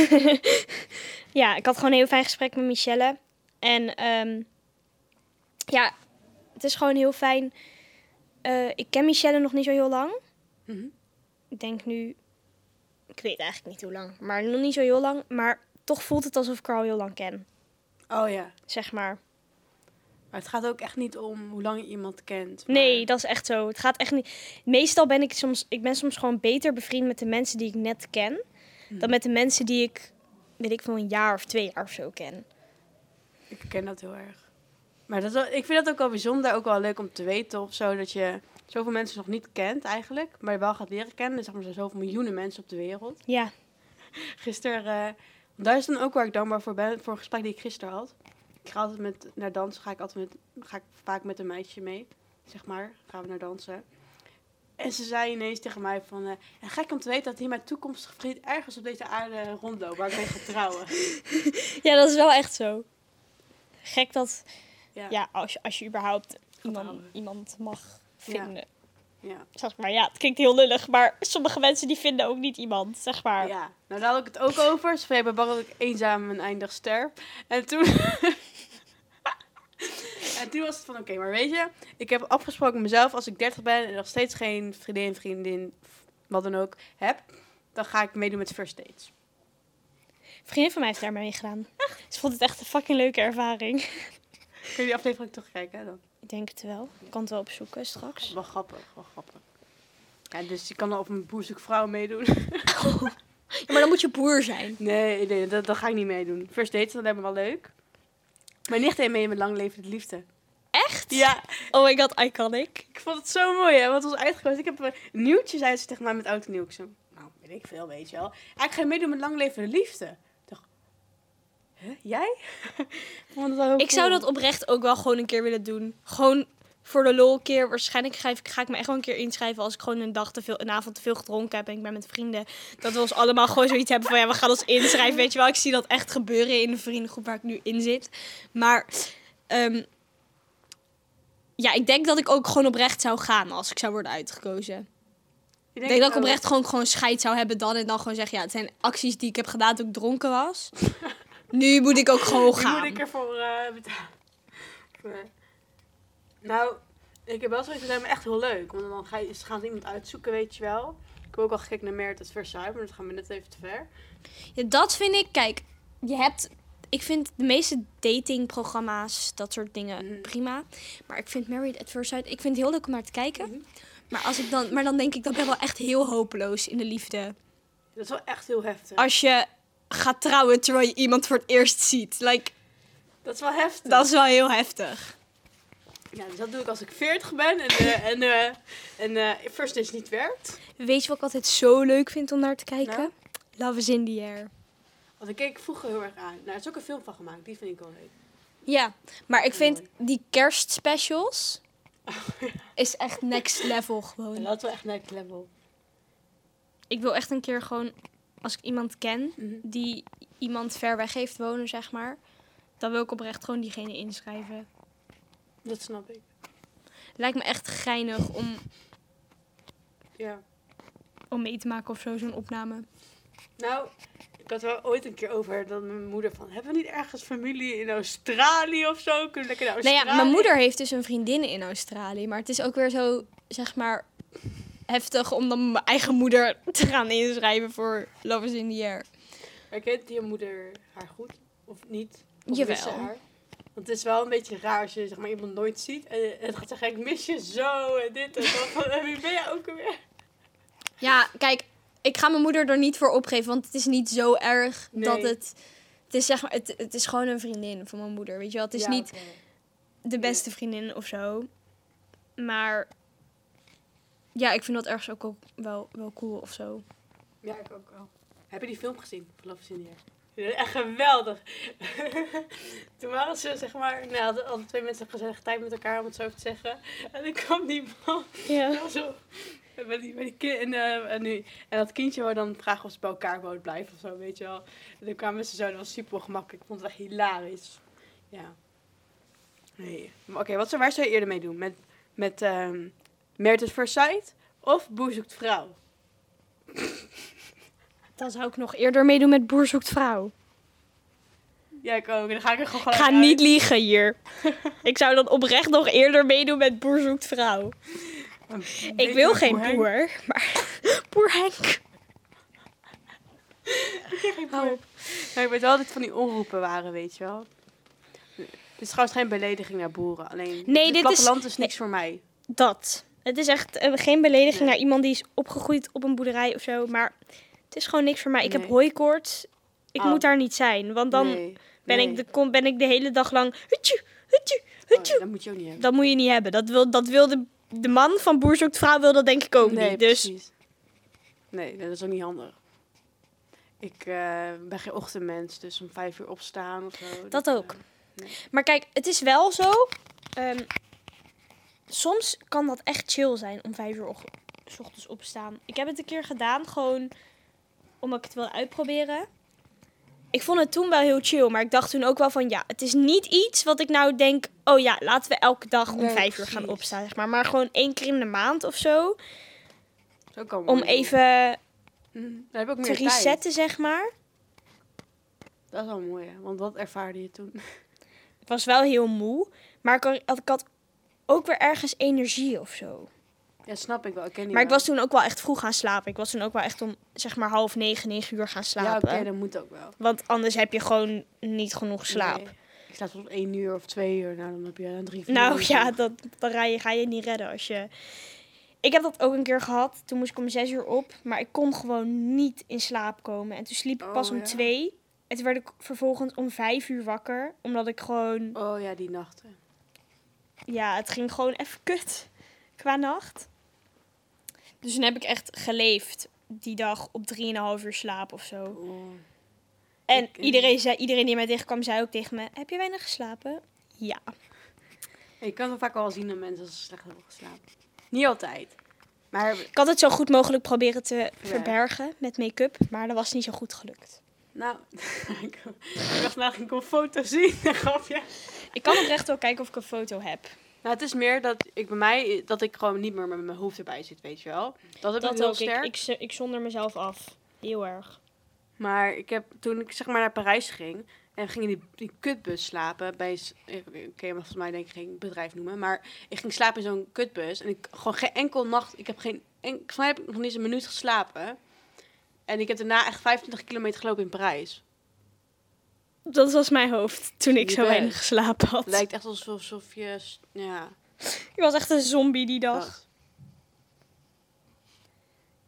ja, ik had gewoon een heel fijn gesprek met Michelle. En ehm, ja, het is gewoon heel fijn. Eh, ik ken Michelle nog niet zo heel lang. Mhm. Ik denk nu, ik weet eigenlijk niet hoe lang, maar nog niet zo heel lang. Maar toch voelt het alsof ik haar al heel lang ken, Oh ja. zeg maar. Maar het gaat ook echt niet om hoe lang je iemand kent. Nee, dat is echt zo. Het gaat echt niet. Meestal ben ik soms, ik ben soms gewoon beter bevriend met de mensen die ik net ken, Hm. dan met de mensen die ik, weet ik veel, een jaar of twee jaar of zo ken. Ik ken dat heel erg. Maar dat is wel- ik vind dat ook wel bijzonder, ook wel leuk om te weten of zo, dat je zoveel mensen nog niet kent eigenlijk, maar je wel gaat leren kennen. Zeg maar, er zijn zoveel miljoenen mensen op de wereld. Ja, Gisteren, eh, daar is dan ook waar ik dankbaar voor ben, voor een gesprek die ik gisteren had. Ik ga altijd met, naar dansen, ga ik, altijd met, ga ik vaak met een meisje mee, zeg maar, gaan we naar dansen. En ze zei ineens tegen mij van, eh, en gek om te weten dat hier mijn toekomstige vriend ergens op deze aarde rondloopt, waar ik mee ga trouwen. ja, dat is wel echt zo. Gek dat, Ja. ja, als, je, als je überhaupt iemand, iemand mag vinden. ja. Zeg maar, ja, het klinkt heel lullig, maar sommige mensen die vinden ook niet iemand, zeg maar. Ja, nou daar had ik het ook over. Ze zei, bij Barrel ik eenzaam en eindig sterf. En toen... en toen was het van, oké, maar weet je... Ik heb afgesproken met mezelf, als ik 30 ben en nog steeds geen vriendin, vriendin, wat dan ook, heb... Dan ga ik meedoen met first dates. Een vriendin van mij heeft daar mee gedaan. Ze vond het echt een fucking leuke ervaring. Kun je die aflevering terugkijken dan? Ik denk het wel. Ik kan het wel opzoeken straks. Wel grappig, wel grappig. Ja, dus je kan dan op een boerzoekvrouw meedoen. Ja, maar dan moet je boer zijn. Nee, nee dat, dat ga ik niet meedoen. First dates, dat lijkt me wel leuk. Mijn nicht deed mee met lang leven de liefde. Echt? Ja, Oh my god, iconic. Ik vond het zo mooi, hè? Wat was uitgekozen. Ik heb een nieuwtje, zei ze tegen mij met oud en nieuw. Ik zo, nou, weet ik veel, weet je wel. Ik ga meedoen met lang leven de liefde. Ik dacht, hè, jij? ik zou dat oprecht ook wel gewoon een keer willen doen. Gewoon voor de lol een keer. Waarschijnlijk ga ik, ga ik me echt wel een keer inschrijven als ik gewoon een dag te veel, een avond te veel gedronken heb en ik ben met vrienden. Dat we ons allemaal gewoon zoiets hebben van ja, we gaan ons inschrijven. Weet je wel, ik zie dat echt gebeuren in de vriendengroep waar ik nu in zit. Maar ehm, ja, ik denk dat ik ook gewoon oprecht zou gaan als ik zou worden uitgekozen. Ik denk dat ik oprecht gewoon, gewoon scheid zou hebben dan en dan gewoon zeggen ja, het zijn acties die ik heb gedaan toen ik dronken was. nu moet ik ook gewoon Nu gaan. moet ik ervoor eh betalen. Voor- Nou, ik heb wel zoiets, het lijkt me echt heel leuk. Want dan ga je, ze gaan ze iemand uitzoeken, weet je wel. Ik heb ook al gekeken naar Merit First Sight, maar dat gaan we net even te ver. Ja, dat vind ik, kijk, je hebt, ik vind de meeste datingprogramma's, dat soort dingen, Mhm. prima. Maar ik vind Married at First Sight, ik vind het heel leuk om naar te kijken. Mhm. Maar, als ik dan, maar dan denk ik, dat ben ik wel echt heel hopeloos in de liefde. Dat is wel echt heel heftig. Als je gaat trouwen terwijl je iemand voor het eerst ziet. Like, Dat is wel heftig. dat is wel heel heftig. Ja, dus dat doe ik als ik 40 ben en, eh, en, eh, en eh, First Dates niet werkt. Weet je wat ik altijd zo leuk vind om naar te kijken? Nou? Love is in the air. Want ik keek vroeger heel erg aan. Nou, er is ook een film van gemaakt, die vind ik wel leuk. Ja, maar ik vind Mooi. die kerstspecials is echt next level gewoon. dat is wel echt next level. Ik wil echt een keer gewoon, als ik iemand ken Mhm. die iemand ver weg heeft wonen, zeg maar, dan wil ik oprecht gewoon diegene inschrijven. Dat snap ik. Lijkt me echt geinig om, Ja. om mee te maken of zo, zo'n opname. Nou, ik had wel ooit een keer over dat mijn moeder van... Hebben we niet ergens familie in Australië of zo? Kunnen we lekker naar Nou Australië? ja, mijn moeder heeft dus een vriendin in Australië, maar het is ook weer zo, zeg maar, heftig om dan mijn eigen moeder te gaan inschrijven voor Love is in the air. Maar kent je moeder haar goed? Of niet? Of Jawel. ze haar? Want het is wel een beetje raar als je zeg maar, iemand nooit ziet. En het gaat zeggen, ik mis je zo en dit en dat. Van, wie ben jij ook alweer? Ja, kijk, ik ga mijn moeder er niet voor opgeven, want het is niet zo erg Nee. dat het... Het is, zeg maar, het, het is gewoon een vriendin van mijn moeder, weet je wel. Het is Ja, niet de beste vriendin of zo. Maar ja, ik vind dat ergens ook, ook wel, wel cool of zo. Ja, ik ook wel. Heb je die film gezien? Love is in the Air? Ja, Echt geweldig. Toen waren ze, zeg maar, nou, hadden, hadden twee mensen gezellig tijd met elkaar, om het zo te zeggen. En dan kwam die man Ja. zo, bij die, bij die kind, en, eh, en, nu, en dat kindje wou dan vragen of ze bij elkaar wouden blijven of zo, weet je wel. En dan kwamen ze zo, dat was super gemakkelijk. Ik vond het echt hilarisch. Ja. Nee. Oké, wat zou, waar zou je eerder mee doen? Met, met ehm Merit at First Sight of Boer zoekt vrouw? Dan zou ik nog eerder meedoen met Boer zoekt vrouw. Ja, ik ook. Dan ga ik er gewoon ga uit. niet liegen hier. ik zou dan oprecht nog eerder meedoen met Boer zoekt vrouw. Ik wil een geen boer, maar Boer Henk. Hou op. Maar ik weet wel dat het van die omroepen waren, weet je wel. Dit is trouwens geen belediging naar boeren. Alleen Nee, het dit is- platteland is niks voor mij. Dat. Het is echt eh, geen belediging Nee. naar iemand die is opgegroeid op een boerderij of zo. Maar het is gewoon niks voor mij. Ik heb hooikoorts. Ik Oh. moet daar niet zijn. Want dan ben, ik de, kom, ben ik de hele dag lang... Hutje, hutje, Oh, hutje. dat moet je ook niet hebben. Dat moet je niet hebben. Dat wil, dat wil de, de man van Boer zoekt vrouw wil dat denk ik ook nee, niet. Dus precies. Nee, dat is ook niet handig. Ik eh, ben geen ochtendmens, dus om vijf uur opstaan of zo. Dat eh, ook. Maar kijk, het is wel zo. ehm, soms kan dat echt chill zijn om vijf uur och- s ochtends opstaan. Ik heb het een keer gedaan, gewoon omdat ik het wil uitproberen. Ik vond het toen wel heel chill, maar ik dacht toen ook wel van ja, het is niet iets wat ik nou denk, oh ja, laten we elke dag om Nee, vijf uur gaan opstaan, zeg maar. Maar gewoon één keer in de maand of zo, Zo kan om even. Dan heb te meer tijd. resetten, zeg maar. Dat is wel mooi, hè? want wat ervaarde je toen? Ik was wel heel moe, maar ik had, ik had ook weer ergens energie of zo. Ja, snap ik wel. Ik ken die Maar ik was toen ook wel echt vroeg gaan slapen. Ik was toen ook wel echt om zeg maar half negen, negen uur gaan Ja, slapen. oké, dat moet ook wel. Want anders heb je gewoon niet genoeg slaap. Nee. Ik slaap tot één uur of twee uur. Nou, dan heb je dan drie, vier Nou uur. ja, dat, dan ga je, ga je niet redden als je... Ik heb dat ook een keer gehad. Toen moest ik om zes uur op. Maar ik kon gewoon niet in slaap komen. En toen sliep ik pas Oh, om ja. twee. En toen werd ik vervolgens om vijf uur wakker. Omdat ik gewoon... Oh ja, die nachten. Ja, het ging gewoon even kut qua nacht. Dus toen heb ik echt geleefd die dag op 3,5 uur slaap of zo. Oh. En Ik, eh, iedereen, zei, iedereen die mij tegenkwam, zei ook tegen me: Heb je weinig geslapen? Ja. Je kan het vaak wel zien aan mensen als ze slecht hebben geslapen. Niet altijd. Maar Ik had het zo goed mogelijk proberen te verbergen met make-up, maar dat was niet zo goed gelukt. nou, ik dacht nou ik een foto zien. Grapje. Ik kan oprecht wel kijken of ik een foto heb. Nou, het is meer dat ik bij mij, dat ik gewoon niet meer met mijn hoofd erbij zit, weet je wel. Dat heb ik Dat heel ook. Ik, sterk. ik, ik zonder mezelf af. Heel erg. Maar ik heb, toen ik zeg maar naar Parijs ging en ging in die, die kutbus slapen bij, ik ik je volgens mij denk ik geen bedrijf noemen, maar ik ging slapen in zo'n kutbus en ik gewoon geen enkel nacht, ik heb geen, en, volgens mij heb ik nog niet eens een minuut geslapen. En ik heb daarna echt 25 kilometer gelopen in Parijs. Dat was mijn hoofd toen ik Je zo weinig geslapen had. Het lijkt echt alsof, je, ja, Ik was echt een zombie die dag.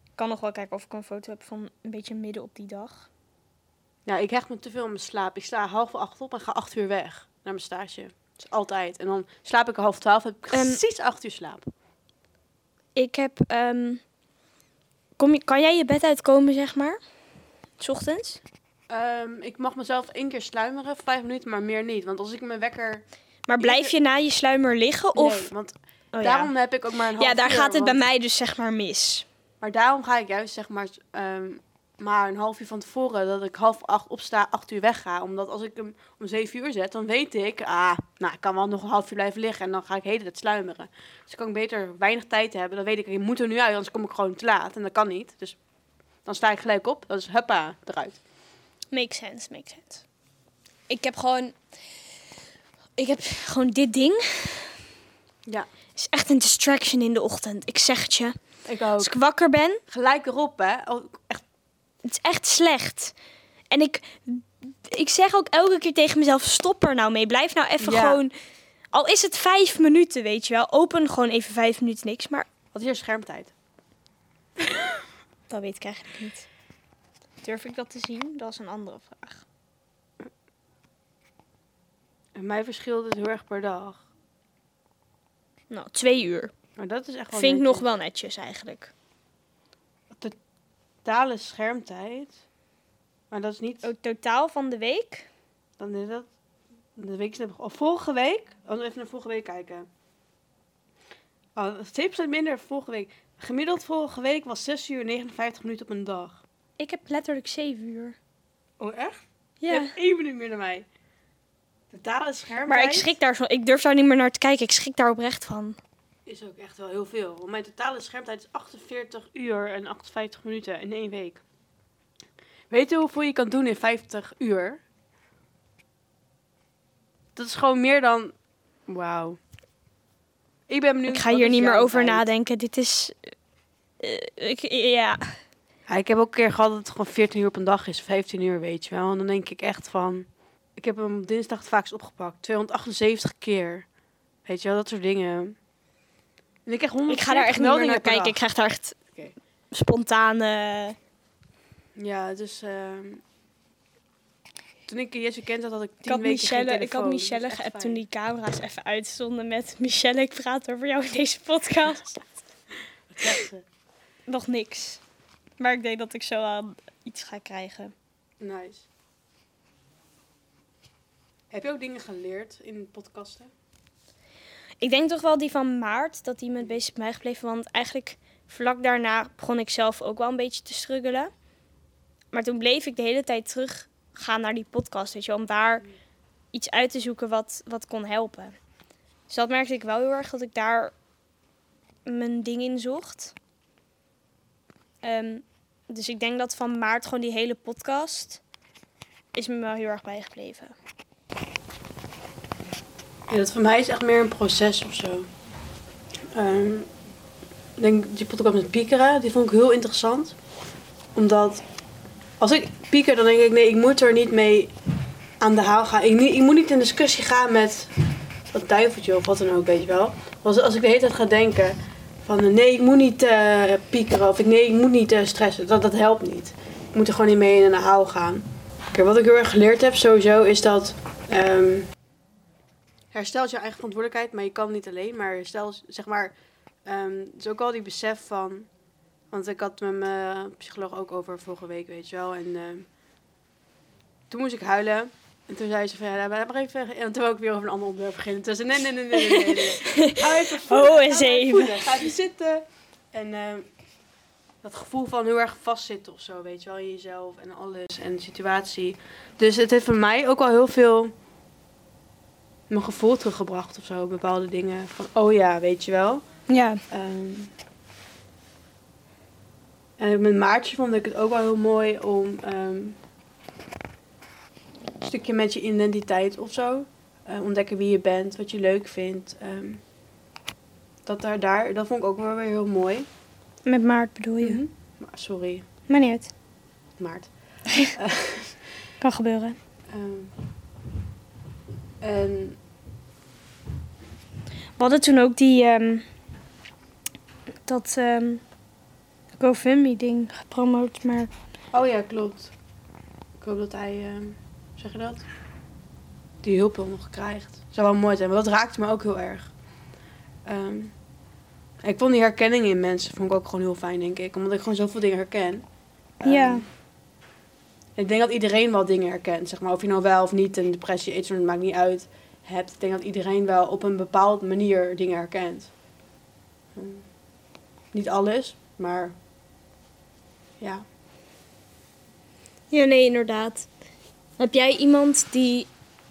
Ik kan nog wel kijken of ik een foto heb van een beetje midden op die dag. Ja, ik hecht me te veel aan mijn slaap. Ik sta half acht op en ga acht uur weg naar mijn stage. Dat is altijd. En dan slaap ik half twaalf, heb ik En- precies acht uur slaap. Ik heb. ehm, kom je, kan jij je bed uitkomen, zeg maar? 's ochtends? Ehm, ik mag mezelf één keer sluimeren, vijf minuten, maar meer niet. Want als ik mijn wekker... Maar blijf je na je sluimer liggen? Of... Nee, want Oh, daarom heb ik ook maar een half ja. ja, daar uur, gaat het bij mij dus zeg maar mis. Maar daarom ga ik juist zeg maar, ehm, maar een half uur van tevoren dat ik half acht opsta, acht uur wegga. Omdat als ik hem om zeven uur zet, dan weet ik, ah, nou, ik kan wel nog een half uur blijven liggen en dan ga ik de hele tijd sluimeren. Dus dan kan ik beter weinig tijd hebben. Dan weet ik, ik moet er nu uit, anders kom ik gewoon te laat. En dat kan niet. Dus dan sta ik gelijk op. Dat is huppa, eruit. Makes sense, makes sense. Ik heb gewoon... Ik heb gewoon dit ding. Ja, is echt een distraction in de ochtend. Ik zeg het je. ik Als ook. ik wakker ben, Gelijk erop, hè. Echt, het is echt slecht. En ik, ik zeg ook elke keer tegen mezelf, stop er nou mee. Blijf nou even Ja. gewoon... Al is het vijf minuten, weet je wel. Open gewoon even vijf minuten niks. Maar wat is je schermtijd? dat weet ik eigenlijk niet. Durf ik dat te zien? Dat is een andere vraag. En mij verschilt het heel erg per dag. Nou, twee uur. Maar dat is echt wel Vind ik netjes. nog wel netjes eigenlijk. Totale schermtijd. Maar dat is niet... Oh, totaal van de week? Dan is dat. De week is net begonnen. Oh, vorige week. Oh, even naar vorige week kijken. Oh, 7% minder vorige week. Gemiddeld vorige week was 6 uur 59 minuten op een dag. Ik heb letterlijk zeven uur. Oh, echt? Ja. Je hebt één minuut meer dan mij. Totale schermtijd Maar ik schrik daar zo. Ik durf daar niet meer naar te kijken. Ik schrik daar oprecht van. is ook echt wel heel veel. Want mijn totale schermtijd is 48 uur en 58 minuten in één week. Weet je hoeveel je kan doen in 50 uur? Dat is gewoon meer dan... Wauw. Ik ben benieuwd... Ik ga hier niet meer over nadenken. Dit is. eh, ik, ja. Ja, ik heb ook een keer gehad dat het gewoon 14 uur op een dag is, 15 uur, weet je wel. En dan denk ik echt van, Ik heb hem dinsdag het vaakst opgepakt. 278 keer. Weet je wel, dat soort dingen. En ik krijg 100 Ik ga daar echt meldingen naar kijken. Ik krijg daar echt spontane... Ja, dus... ehm, toen ik Jesse kent had, had ik tien Ik weken Michelle, ik had telefoon. Michelle geappt toen die camera's even uitstonden met... Michelle, ik praat over jou in deze podcast. Wat zegt ze? Nog niks. Maar ik denk dat ik zo aan iets ga krijgen. Nice. Heb je ook dingen geleerd in podcasten? Ik denk toch wel die van maart, dat die me het meest bij mij gebleven. Want eigenlijk vlak daarna begon ik zelf ook wel een beetje te struggelen. Maar toen bleef ik de hele tijd teruggaan naar die podcast, weet je, wel, om daar iets uit te zoeken wat, wat kon helpen. Dus dat merkte ik wel heel erg, dat ik daar mijn ding in zocht. Ehm, dus ik denk dat van maart gewoon die hele podcast is me wel heel erg bijgebleven. Ja, dat voor mij is echt meer een proces of zo. Ehm, ik denk die podcast met piekeren, die vond ik heel interessant. Omdat als ik pieker, dan denk ik, nee, ik moet er niet mee aan de haal gaan. Ik, ik moet niet in discussie gaan met dat duiveltje of wat dan ook, weet je wel. Als, als ik de hele tijd ga denken van, nee, ik moet niet eh, piekeren of nee, ik moet niet eh, stressen, dat, dat helpt niet. Ik moet er gewoon niet mee in de haal gaan. Wat ik heel erg geleerd heb sowieso, is dat... ehm, herstel je eigen verantwoordelijkheid, maar je kan niet alleen. Maar herstel, zeg maar, het is ook al die besef van. Want ik had met mijn psycholoog ook over vorige week, weet je wel. En ehm, toen moest ik huilen. En toen zei ze van, ja, laat maar even... En toen wou ik weer over een ander onderwerp beginnen. Toen zei ze, nee, nee, nee, nee, nee, nee. Ga even. Oh, eens ga even. voelen. Ga even zitten. En ehm, dat gevoel van heel erg vastzitten of zo, weet je wel, in jezelf en alles en de situatie. Dus het heeft voor mij ook wel heel veel mijn gevoel teruggebracht of zo, bepaalde dingen. Van, oh ja, weet je wel. Ja, Ehm, en met Maartje vond ik het ook wel heel mooi om ehm, een stukje met je identiteit of zo. eh, ontdekken wie je bent, wat je leuk vindt. ehm, dat, daar, daar, dat vond ik ook wel weer heel mooi. met maart bedoel je. Mhm. Sorry, Maar niet. Maart. Kan gebeuren. Ehm, en We hadden toen ook die, ehm, dat ehm GoFundMe-ding gepromoot, maar Oh ja, klopt. Ik hoop dat hij, zeg je dat? Die hulp wel nog krijgt. Zou wel mooi zijn, maar dat raakte me ook heel erg. Ehm, ik vond die herkenning in mensen vond ik ook gewoon heel fijn, denk ik. Omdat ik gewoon zoveel dingen herken. Ehm, Ja. Ik denk dat iedereen wel dingen herkent. Zeg maar, of je nou wel of niet een depressie, iets, het maakt niet uit, hebt. Ik denk dat iedereen wel op een bepaalde manier dingen herkent. Ehm, niet alles, maar ja. Ja, nee, inderdaad. Heb jij iemand die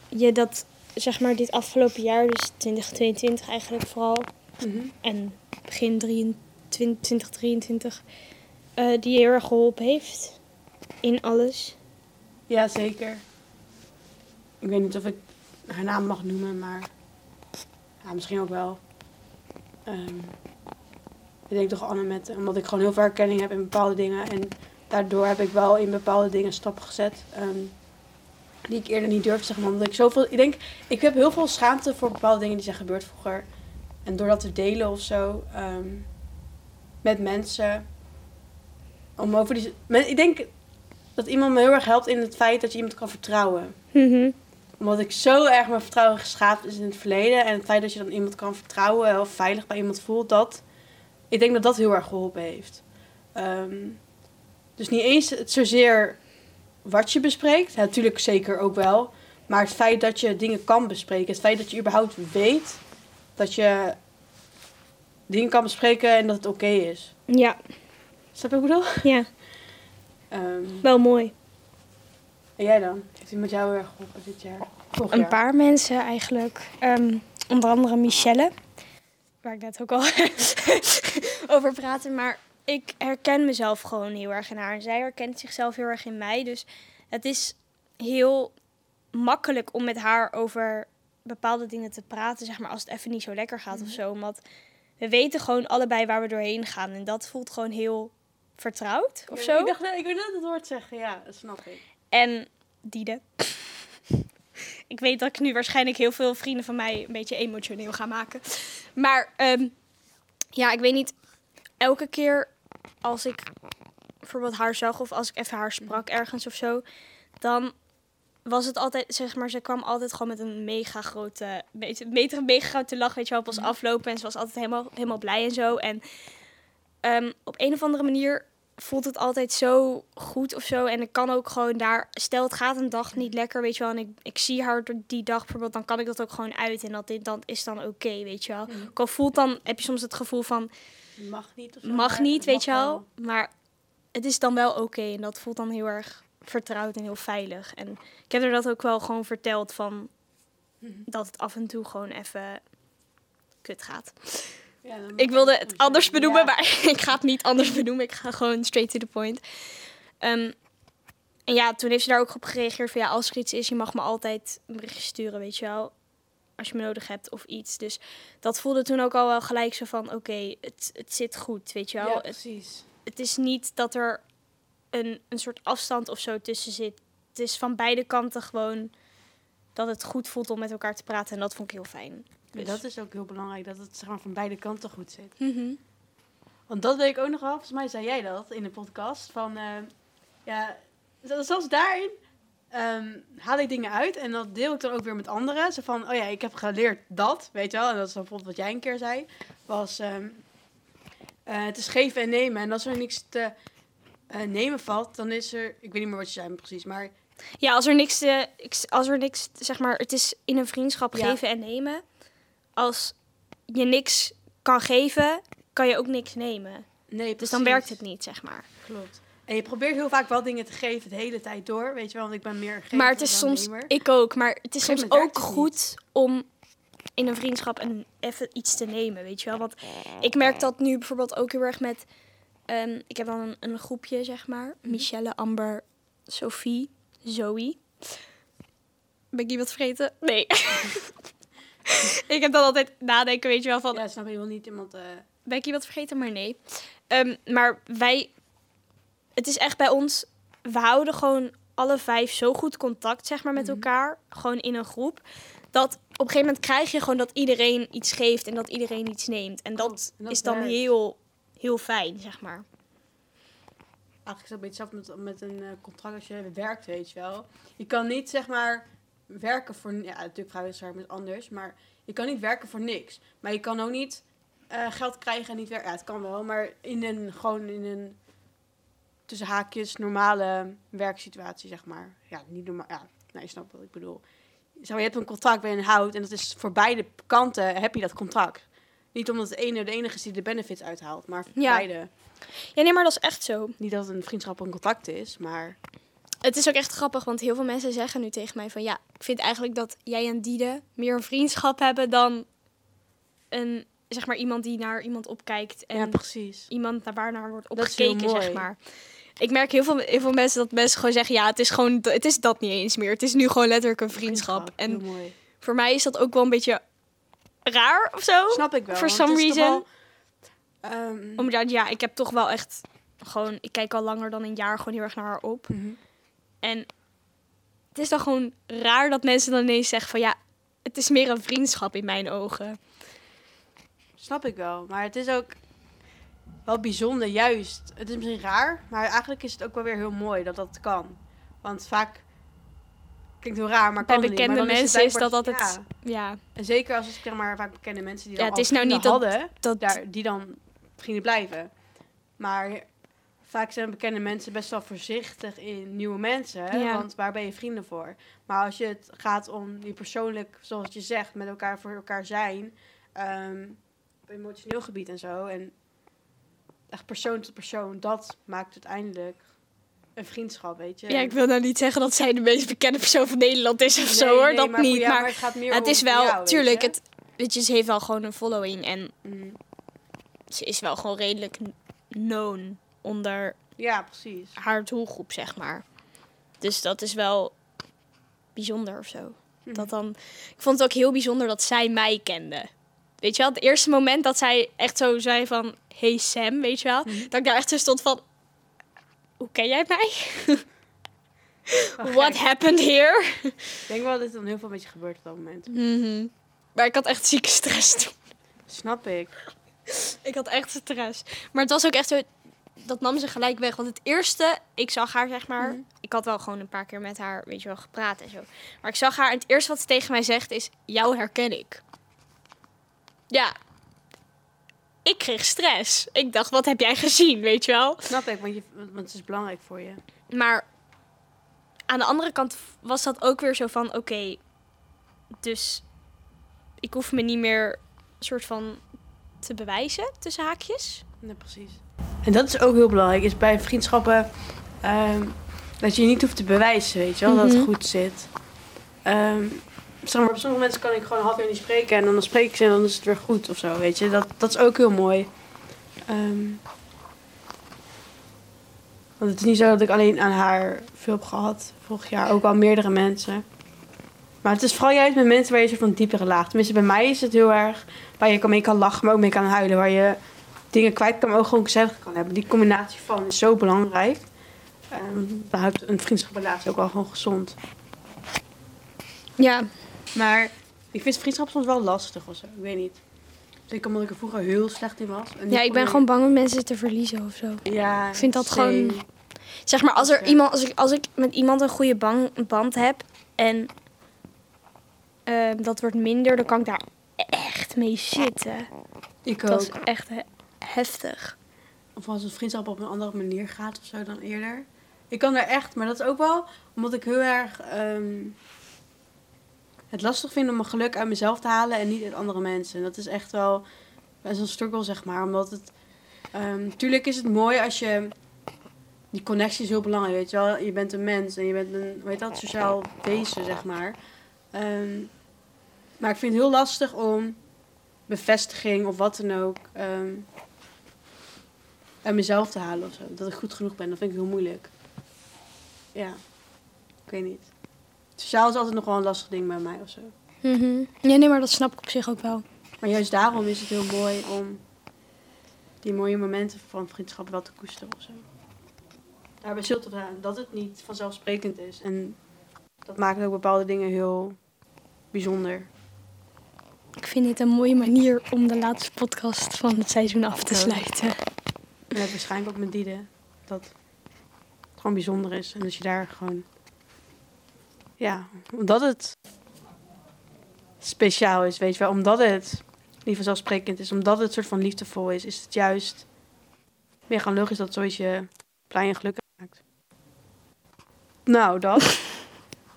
je dat, zeg maar, dit afgelopen jaar, dus 2022 eigenlijk vooral, Mhm. en begin 23 2023, eh, die je heel erg geholpen heeft in alles? Ja, zeker. Ik weet niet of ik haar naam mag noemen, maar ja, misschien ook wel. Ehm, ik denk toch Anne met, omdat ik gewoon heel veel herkenning heb in bepaalde dingen. En daardoor heb ik wel in bepaalde dingen stappen gezet. ehm, die ik eerder niet durfde, zeg maar. Omdat ik zoveel, ik denk, ik heb heel veel schaamte voor bepaalde dingen die zijn gebeurd vroeger. En door dat te delen of zo, ehm, met mensen. Om over die, ik denk dat iemand me heel erg helpt in het feit dat je iemand kan vertrouwen. Mhm. Omdat ik zo erg mijn vertrouwen geschaapt is in het verleden. En het feit dat je dan iemand kan vertrouwen of veilig bij iemand voelt, dat. Ik denk dat dat heel erg geholpen heeft. Ehm, dus niet eens het zozeer wat je bespreekt. Ja, natuurlijk zeker ook wel. Maar het feit dat je dingen kan bespreken. Het feit dat je überhaupt weet dat je dingen kan bespreken en dat het oké is. Ja, Snap je wat ik bedoel? ja, Ehm, wel mooi. en jij dan? Heeft iemand jou heel erg geholpen dit jaar? Vorig Een jaar? paar mensen eigenlijk. Ehm, onder andere Michelle. Waar ik net ook al over praatte. Maar ik herken mezelf gewoon heel erg in haar. En zij herkent zichzelf heel erg in mij. Dus het is heel makkelijk om met haar over bepaalde dingen te praten. Zeg maar als het even niet zo lekker gaat of zo. Omdat we weten gewoon allebei waar we doorheen gaan. En dat voelt gewoon heel vertrouwd of Ja, zo. Ik dacht, ik wil net het woord zeggen. Ja, dat snap ik. En Diede. ik weet dat ik nu waarschijnlijk heel veel vrienden van mij een beetje emotioneel ga maken. Maar ehm, ja, ik weet niet. Elke keer als ik bijvoorbeeld haar zag of als ik even haar sprak ergens of zo, dan was het altijd, zeg maar, ze kwam altijd gewoon met een mega grote, meter, mega grote lach, weet je wel, op ons aflopen. En ze was altijd helemaal, helemaal blij en zo. En ehm, op een of andere manier voelt het altijd zo goed of zo. En ik kan ook gewoon daar, stel het gaat een dag niet lekker, weet je wel. En ik, ik zie haar door die dag bijvoorbeeld, dan kan ik dat ook gewoon uit. En dat dit dan is dan oké, weet je wel. Ook al voelt dan, heb je soms het gevoel van, Mag niet of zo, mag niet, weet mag je wel. Maar het is dan wel oké. En dat voelt dan heel erg vertrouwd en heel veilig. En ik heb er dat ook wel gewoon verteld van Mhm. dat het af en toe gewoon even kut gaat. Ja, Ik wilde het anders benoemen, Ja. maar ik ga het niet anders benoemen. Ik ga gewoon straight to the point. Ehm, en ja, toen heeft ze daar ook op gereageerd van ja, als er iets is, je mag me altijd een berichtje sturen, weet je wel. Als je me nodig hebt of iets. Dus dat voelde toen ook al wel gelijk zo van oké, het, het zit goed, weet je wel. Ja, Het- precies. het is niet dat er een, een soort afstand of zo tussen zit. Het is van beide kanten gewoon dat het goed voelt om met elkaar te praten. En dat vond ik heel fijn. Ja, Dus- dat is ook heel belangrijk, dat het zeg maar, van beide kanten goed zit. Mhm. Want dat weet ik ook nog wel. Volgens mij zei jij dat in de podcast. Van, eh, ja, zelfs daarin ehm, haal ik dingen uit. En dat deel ik dan ook weer met anderen. Zo van, oh ja, ik heb geleerd dat, weet je wel. En dat is dan bijvoorbeeld wat jij een keer zei. Was, ehm, eh, het is geven en nemen. En als er niks te eh, nemen valt, dan is er... Ik weet niet meer wat je zei precies, maar... Ja, als er niks, te, als er niks, zeg maar, het is in een vriendschap Ja. geven en nemen. Als je niks kan geven, kan je ook niks nemen. Nee, Dus dan werkt het niet, zeg maar. Klopt. En je probeert heel vaak wel dingen te geven de hele tijd door, weet je wel. Want ik ben meer maar het is soms, nemer. ik ook, maar het is soms ook goed om in een vriendschap een, even iets te nemen, weet je wel. Want ik merk dat nu bijvoorbeeld ook heel erg met, ehm, ik heb dan een, een groepje, zeg maar. Mhm. Michelle, Amber, Sophie, Zoe. Ben ik iemand vergeten? Nee. ik heb dan altijd nadenken, weet je wel, van Ja, snap je, wil niet iemand... eh, ben ik iemand vergeten? Maar nee. Ehm, maar wij... Het is echt bij ons... We houden gewoon alle vijf zo goed contact, zeg maar, met Mhm. elkaar. Gewoon in een groep. Dat op een gegeven moment krijg je gewoon dat iedereen iets geeft en dat iedereen iets neemt. En dat, Klopt, en dat is dan werkt. heel, heel fijn, zeg maar. Eigenlijk is dat een beetje hetzelfde met, met een eh, contract als je werkt, weet je wel. Je kan niet, zeg maar, werken voor... Ja, natuurlijk vrijwilligerswerk is anders, maar je kan niet werken voor niks. Maar je kan ook niet eh, geld krijgen en niet werken. Ja, het kan wel, maar in een, gewoon in een, tussen haakjes, normale werksituatie, zeg maar. Ja, niet normaal, ja, nou, je snapt wat ik bedoel. Zeg maar, je hebt een contract je een houdt en dat is voor beide kanten heb je dat contract. Niet omdat de ene de enige is die de benefits uithaalt, maar voor Ja. beide. Ja, nee, maar dat is echt zo. Niet dat een vriendschap een contact is, maar... Het is ook echt grappig, want heel veel mensen zeggen nu tegen mij van... Ja, ik vind eigenlijk dat jij en Diede meer een vriendschap hebben dan een, zeg maar, iemand die naar iemand opkijkt. En ja, precies. iemand naar waar naar wordt opgekeken, zeg maar. Ik merk heel veel, heel veel mensen dat mensen gewoon zeggen... Ja, het is, gewoon, het is dat niet eens meer. Het is nu gewoon letterlijk een vriendschap. En mooi. voor mij is dat ook wel een beetje raar of zo. Snap ik wel. For some reason. wel, ehm, Omdat, ja, ik heb toch wel echt gewoon... Ik kijk al langer dan een jaar gewoon heel erg naar haar op. mhm. En het is dan gewoon raar dat mensen dan ineens zeggen van ja, het is meer een vriendschap in mijn ogen. Snap ik wel. Maar het is ook wel bijzonder, juist. Het is misschien raar, maar eigenlijk is het ook wel weer heel mooi dat dat kan. Want vaak klinkt heel raar, maar kan Bij niet. Bekende mensen is dat altijd, Ja. ja, En zeker als het zeg maar vaak bekende mensen die Ja, het al is nou niet dat- hadden, dat, daar, die dan vrienden blijven. Maar vaak zijn bekende mensen best wel voorzichtig in nieuwe mensen. Ja. Want waar ben je vrienden voor? Maar als je het gaat om die persoonlijk, zoals je zegt, met elkaar voor elkaar zijn. ehm, op emotioneel gebied en zo. En echt persoon tot persoon. Dat maakt uiteindelijk een vriendschap, weet je. ja, ik wil nou niet zeggen dat zij de meest bekende persoon van Nederland is of Nee, zo hoor, nee, dat maar niet. jou- maar het gaat meer het is wel, jou, tuurlijk, het, weet je, ze heeft wel gewoon een following en Mhm. ze is wel gewoon redelijk known onder Ja, precies. haar doelgroep, zeg maar. Dus dat is wel bijzonder of zo. Mhm. Dat dan, ik vond het ook heel bijzonder dat zij mij kende. Weet je wel, het eerste moment dat zij echt zo zei van... Hey Sam, weet je wel? Mhm. Dat ik daar echt zo stond van... Hoe ken jij mij? What happened here? Ik denk wel dat er dan heel veel met je gebeurt op dat moment. Mhm. Maar ik had echt zieke stress toen. Snap ik. Ik had echt stress. Maar het was ook echt zo... Dat nam ze gelijk weg. Want het eerste, ik zag haar zeg maar... Ik had wel gewoon een paar keer met haar, weet je wel, gepraat en zo. Maar ik zag haar en het eerste wat ze tegen mij zegt is... Jou herken ik. Ja. Ik kreeg stress. Ik dacht, wat heb jij gezien, weet je wel? Snap ik, want, je, want het is belangrijk voor je. Maar aan de andere kant was dat ook weer zo van... Oké, dus ik hoef me niet meer soort van te bewijzen, tussen haakjes. Nee, precies. En dat is ook heel belangrijk, is bij vriendschappen ehm, dat je je niet hoeft te bewijzen, weet je wel, dat het Mhm. goed zit. Ehm, maar, op sommige mensen kan ik gewoon een half jaar niet spreken en dan spreek ik ze en dan is het weer goed of zo, weet je. Dat, dat is ook heel mooi. Ehm, want het is niet zo dat ik alleen aan haar veel heb gehad. Vorig jaar ook al meerdere mensen. Maar het is vooral juist met mensen waar je soort van diepere laag. Tenminste, bij mij is het heel erg waar je mee kan lachen, maar ook mee kan huilen. Waar je dingen kwijt kan, maar ook gewoon gezellig kan hebben. Die combinatie van is zo belangrijk. Um, dan houdt een vriendschaprelatie ook wel gewoon gezond. Ja, Maar ik vind vriendschap soms wel lastig of zo. Ik weet niet. Zeker omdat ik er vroeger heel slecht in was. En ja ik ben gewoon bang om mensen te verliezen of zo. Ja, Ik vind dat same. gewoon- Zeg maar, als, er iemand, als, ik, als ik met iemand een goede bang, band heb en ehm, dat wordt minder, dan kan ik daar echt mee zitten. Ik Dat is ook. echt he- heftig. Of als een vriendschap op een andere manier gaat of zo dan eerder. Ik kan daar echt, maar dat is ook wel omdat ik heel erg ehm, het lastig vind om mijn geluk uit mezelf te halen en niet uit andere mensen. Dat is echt wel best een struggle, zeg maar. Omdat het, ehm tuurlijk is het mooi als je, die connectie is heel belangrijk, weet je wel. Je bent een mens en je bent een, weet dat, sociaal wezen, zeg maar. Ehm, maar ik vind het heel lastig om bevestiging of wat dan ook ehm, uit mezelf te halen of zo. Dat ik goed genoeg ben, dat vind ik heel moeilijk. Ja, ik weet niet. Sociaal is altijd nog wel een lastig ding bij mij of zo. Mhm. Ja, nee, maar dat snap ik op zich ook wel. Maar juist daarom is het heel mooi om die mooie momenten van vriendschap wel te koesteren of zo. Daarbij zult het aan dat het niet vanzelfsprekend is. En dat maakt ook bepaalde dingen heel bijzonder. Ik vind dit een mooie manier om de laatste podcast van het seizoen af te sluiten. En dat waarschijnlijk ook met Diede. Dat het gewoon bijzonder is. En als je daar gewoon... Ja, omdat het speciaal is, weet je wel. Omdat het niet vanzelfsprekend is. Omdat het soort van liefdevol is. Is het juist meer gaan logisch dat zoiets je blij en gelukkig maakt. Nou, dat.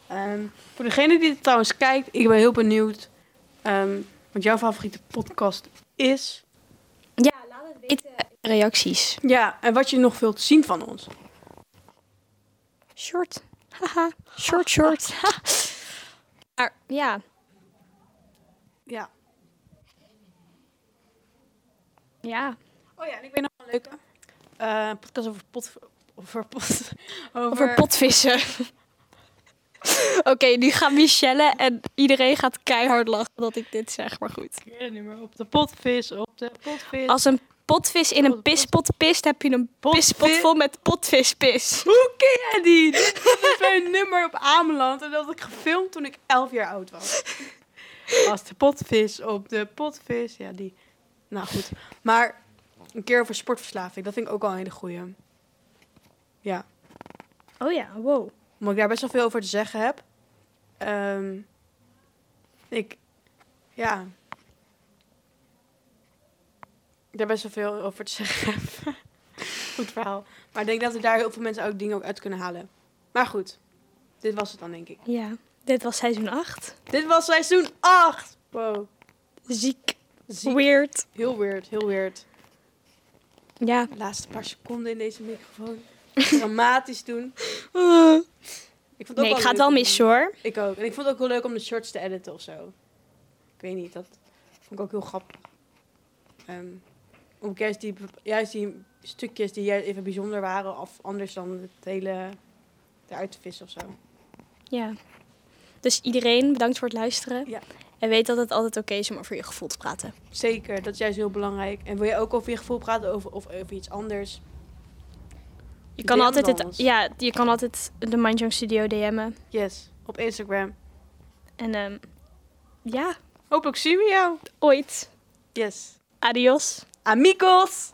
Ehm, voor degene die het trouwens kijkt, ik ben heel benieuwd. ehm, wat jouw favoriete podcast is. Ja, laat het weten. Reacties. Ja, en wat je nog wilt zien van ons. Short. Haha. Short, short. maar ja, Ja. ja. Oh ja, en ik weet nog een leuke. eh, podcast over pot... Over pot... Over, Over potvissen. Oké, nu gaan Michelle en iedereen gaat keihard lachen dat ik dit zeg, maar goed. nummer op de potvis, op de potvis. Als een potvis in een pispot pist, heb je een pispot vol met potvispis. Hoe ken jij die? Dit is mijn nummer op Ameland. En dat had ik gefilmd toen ik 11 jaar oud was. Als de potvis op de potvis. Ja, die. Nou goed. Maar een keer over sportverslaving. Dat vind ik ook wel een hele goeie. Ja. Oh ja, wow. Omdat ik daar best wel veel over te zeggen heb. Ehm, ik, ja. Ik daar best wel veel over te zeggen heb. goed verhaal. Maar ik denk dat we daar heel veel mensen ook dingen ook uit kunnen halen. Maar goed, dit was het dan denk ik. Ja, dit was seizoen 8. Dit was seizoen 8! Wow. Ziek. Ziek. Weird. Heel weird, heel weird. Ja. De laatste paar seconden in deze microfoon. Dramatisch doen. Ik vond het ook Nee, ik ga het wel missen hoor. Ik ook. En ik vond het ook heel leuk om de shorts te editen of zo. Ik weet niet, dat vond ik ook heel grappig. Ehm ook juist die, juist die stukjes die juist even bijzonder waren, of anders dan het hele eruit te vissen of zo. Ja. Dus iedereen, bedankt voor het luisteren. Ja. En weet dat het altijd oké is om over je gevoel te praten. Zeker, dat is juist heel belangrijk. En wil je ook over je gevoel praten over, of over iets anders? Je kan DM altijd het, ons. ja, je kan altijd de Mindjong Studio DM'en. Yes, op Instagram. En ehm, ja, Hopelijk zien we jou. ooit. Yes. Adios. Amigos!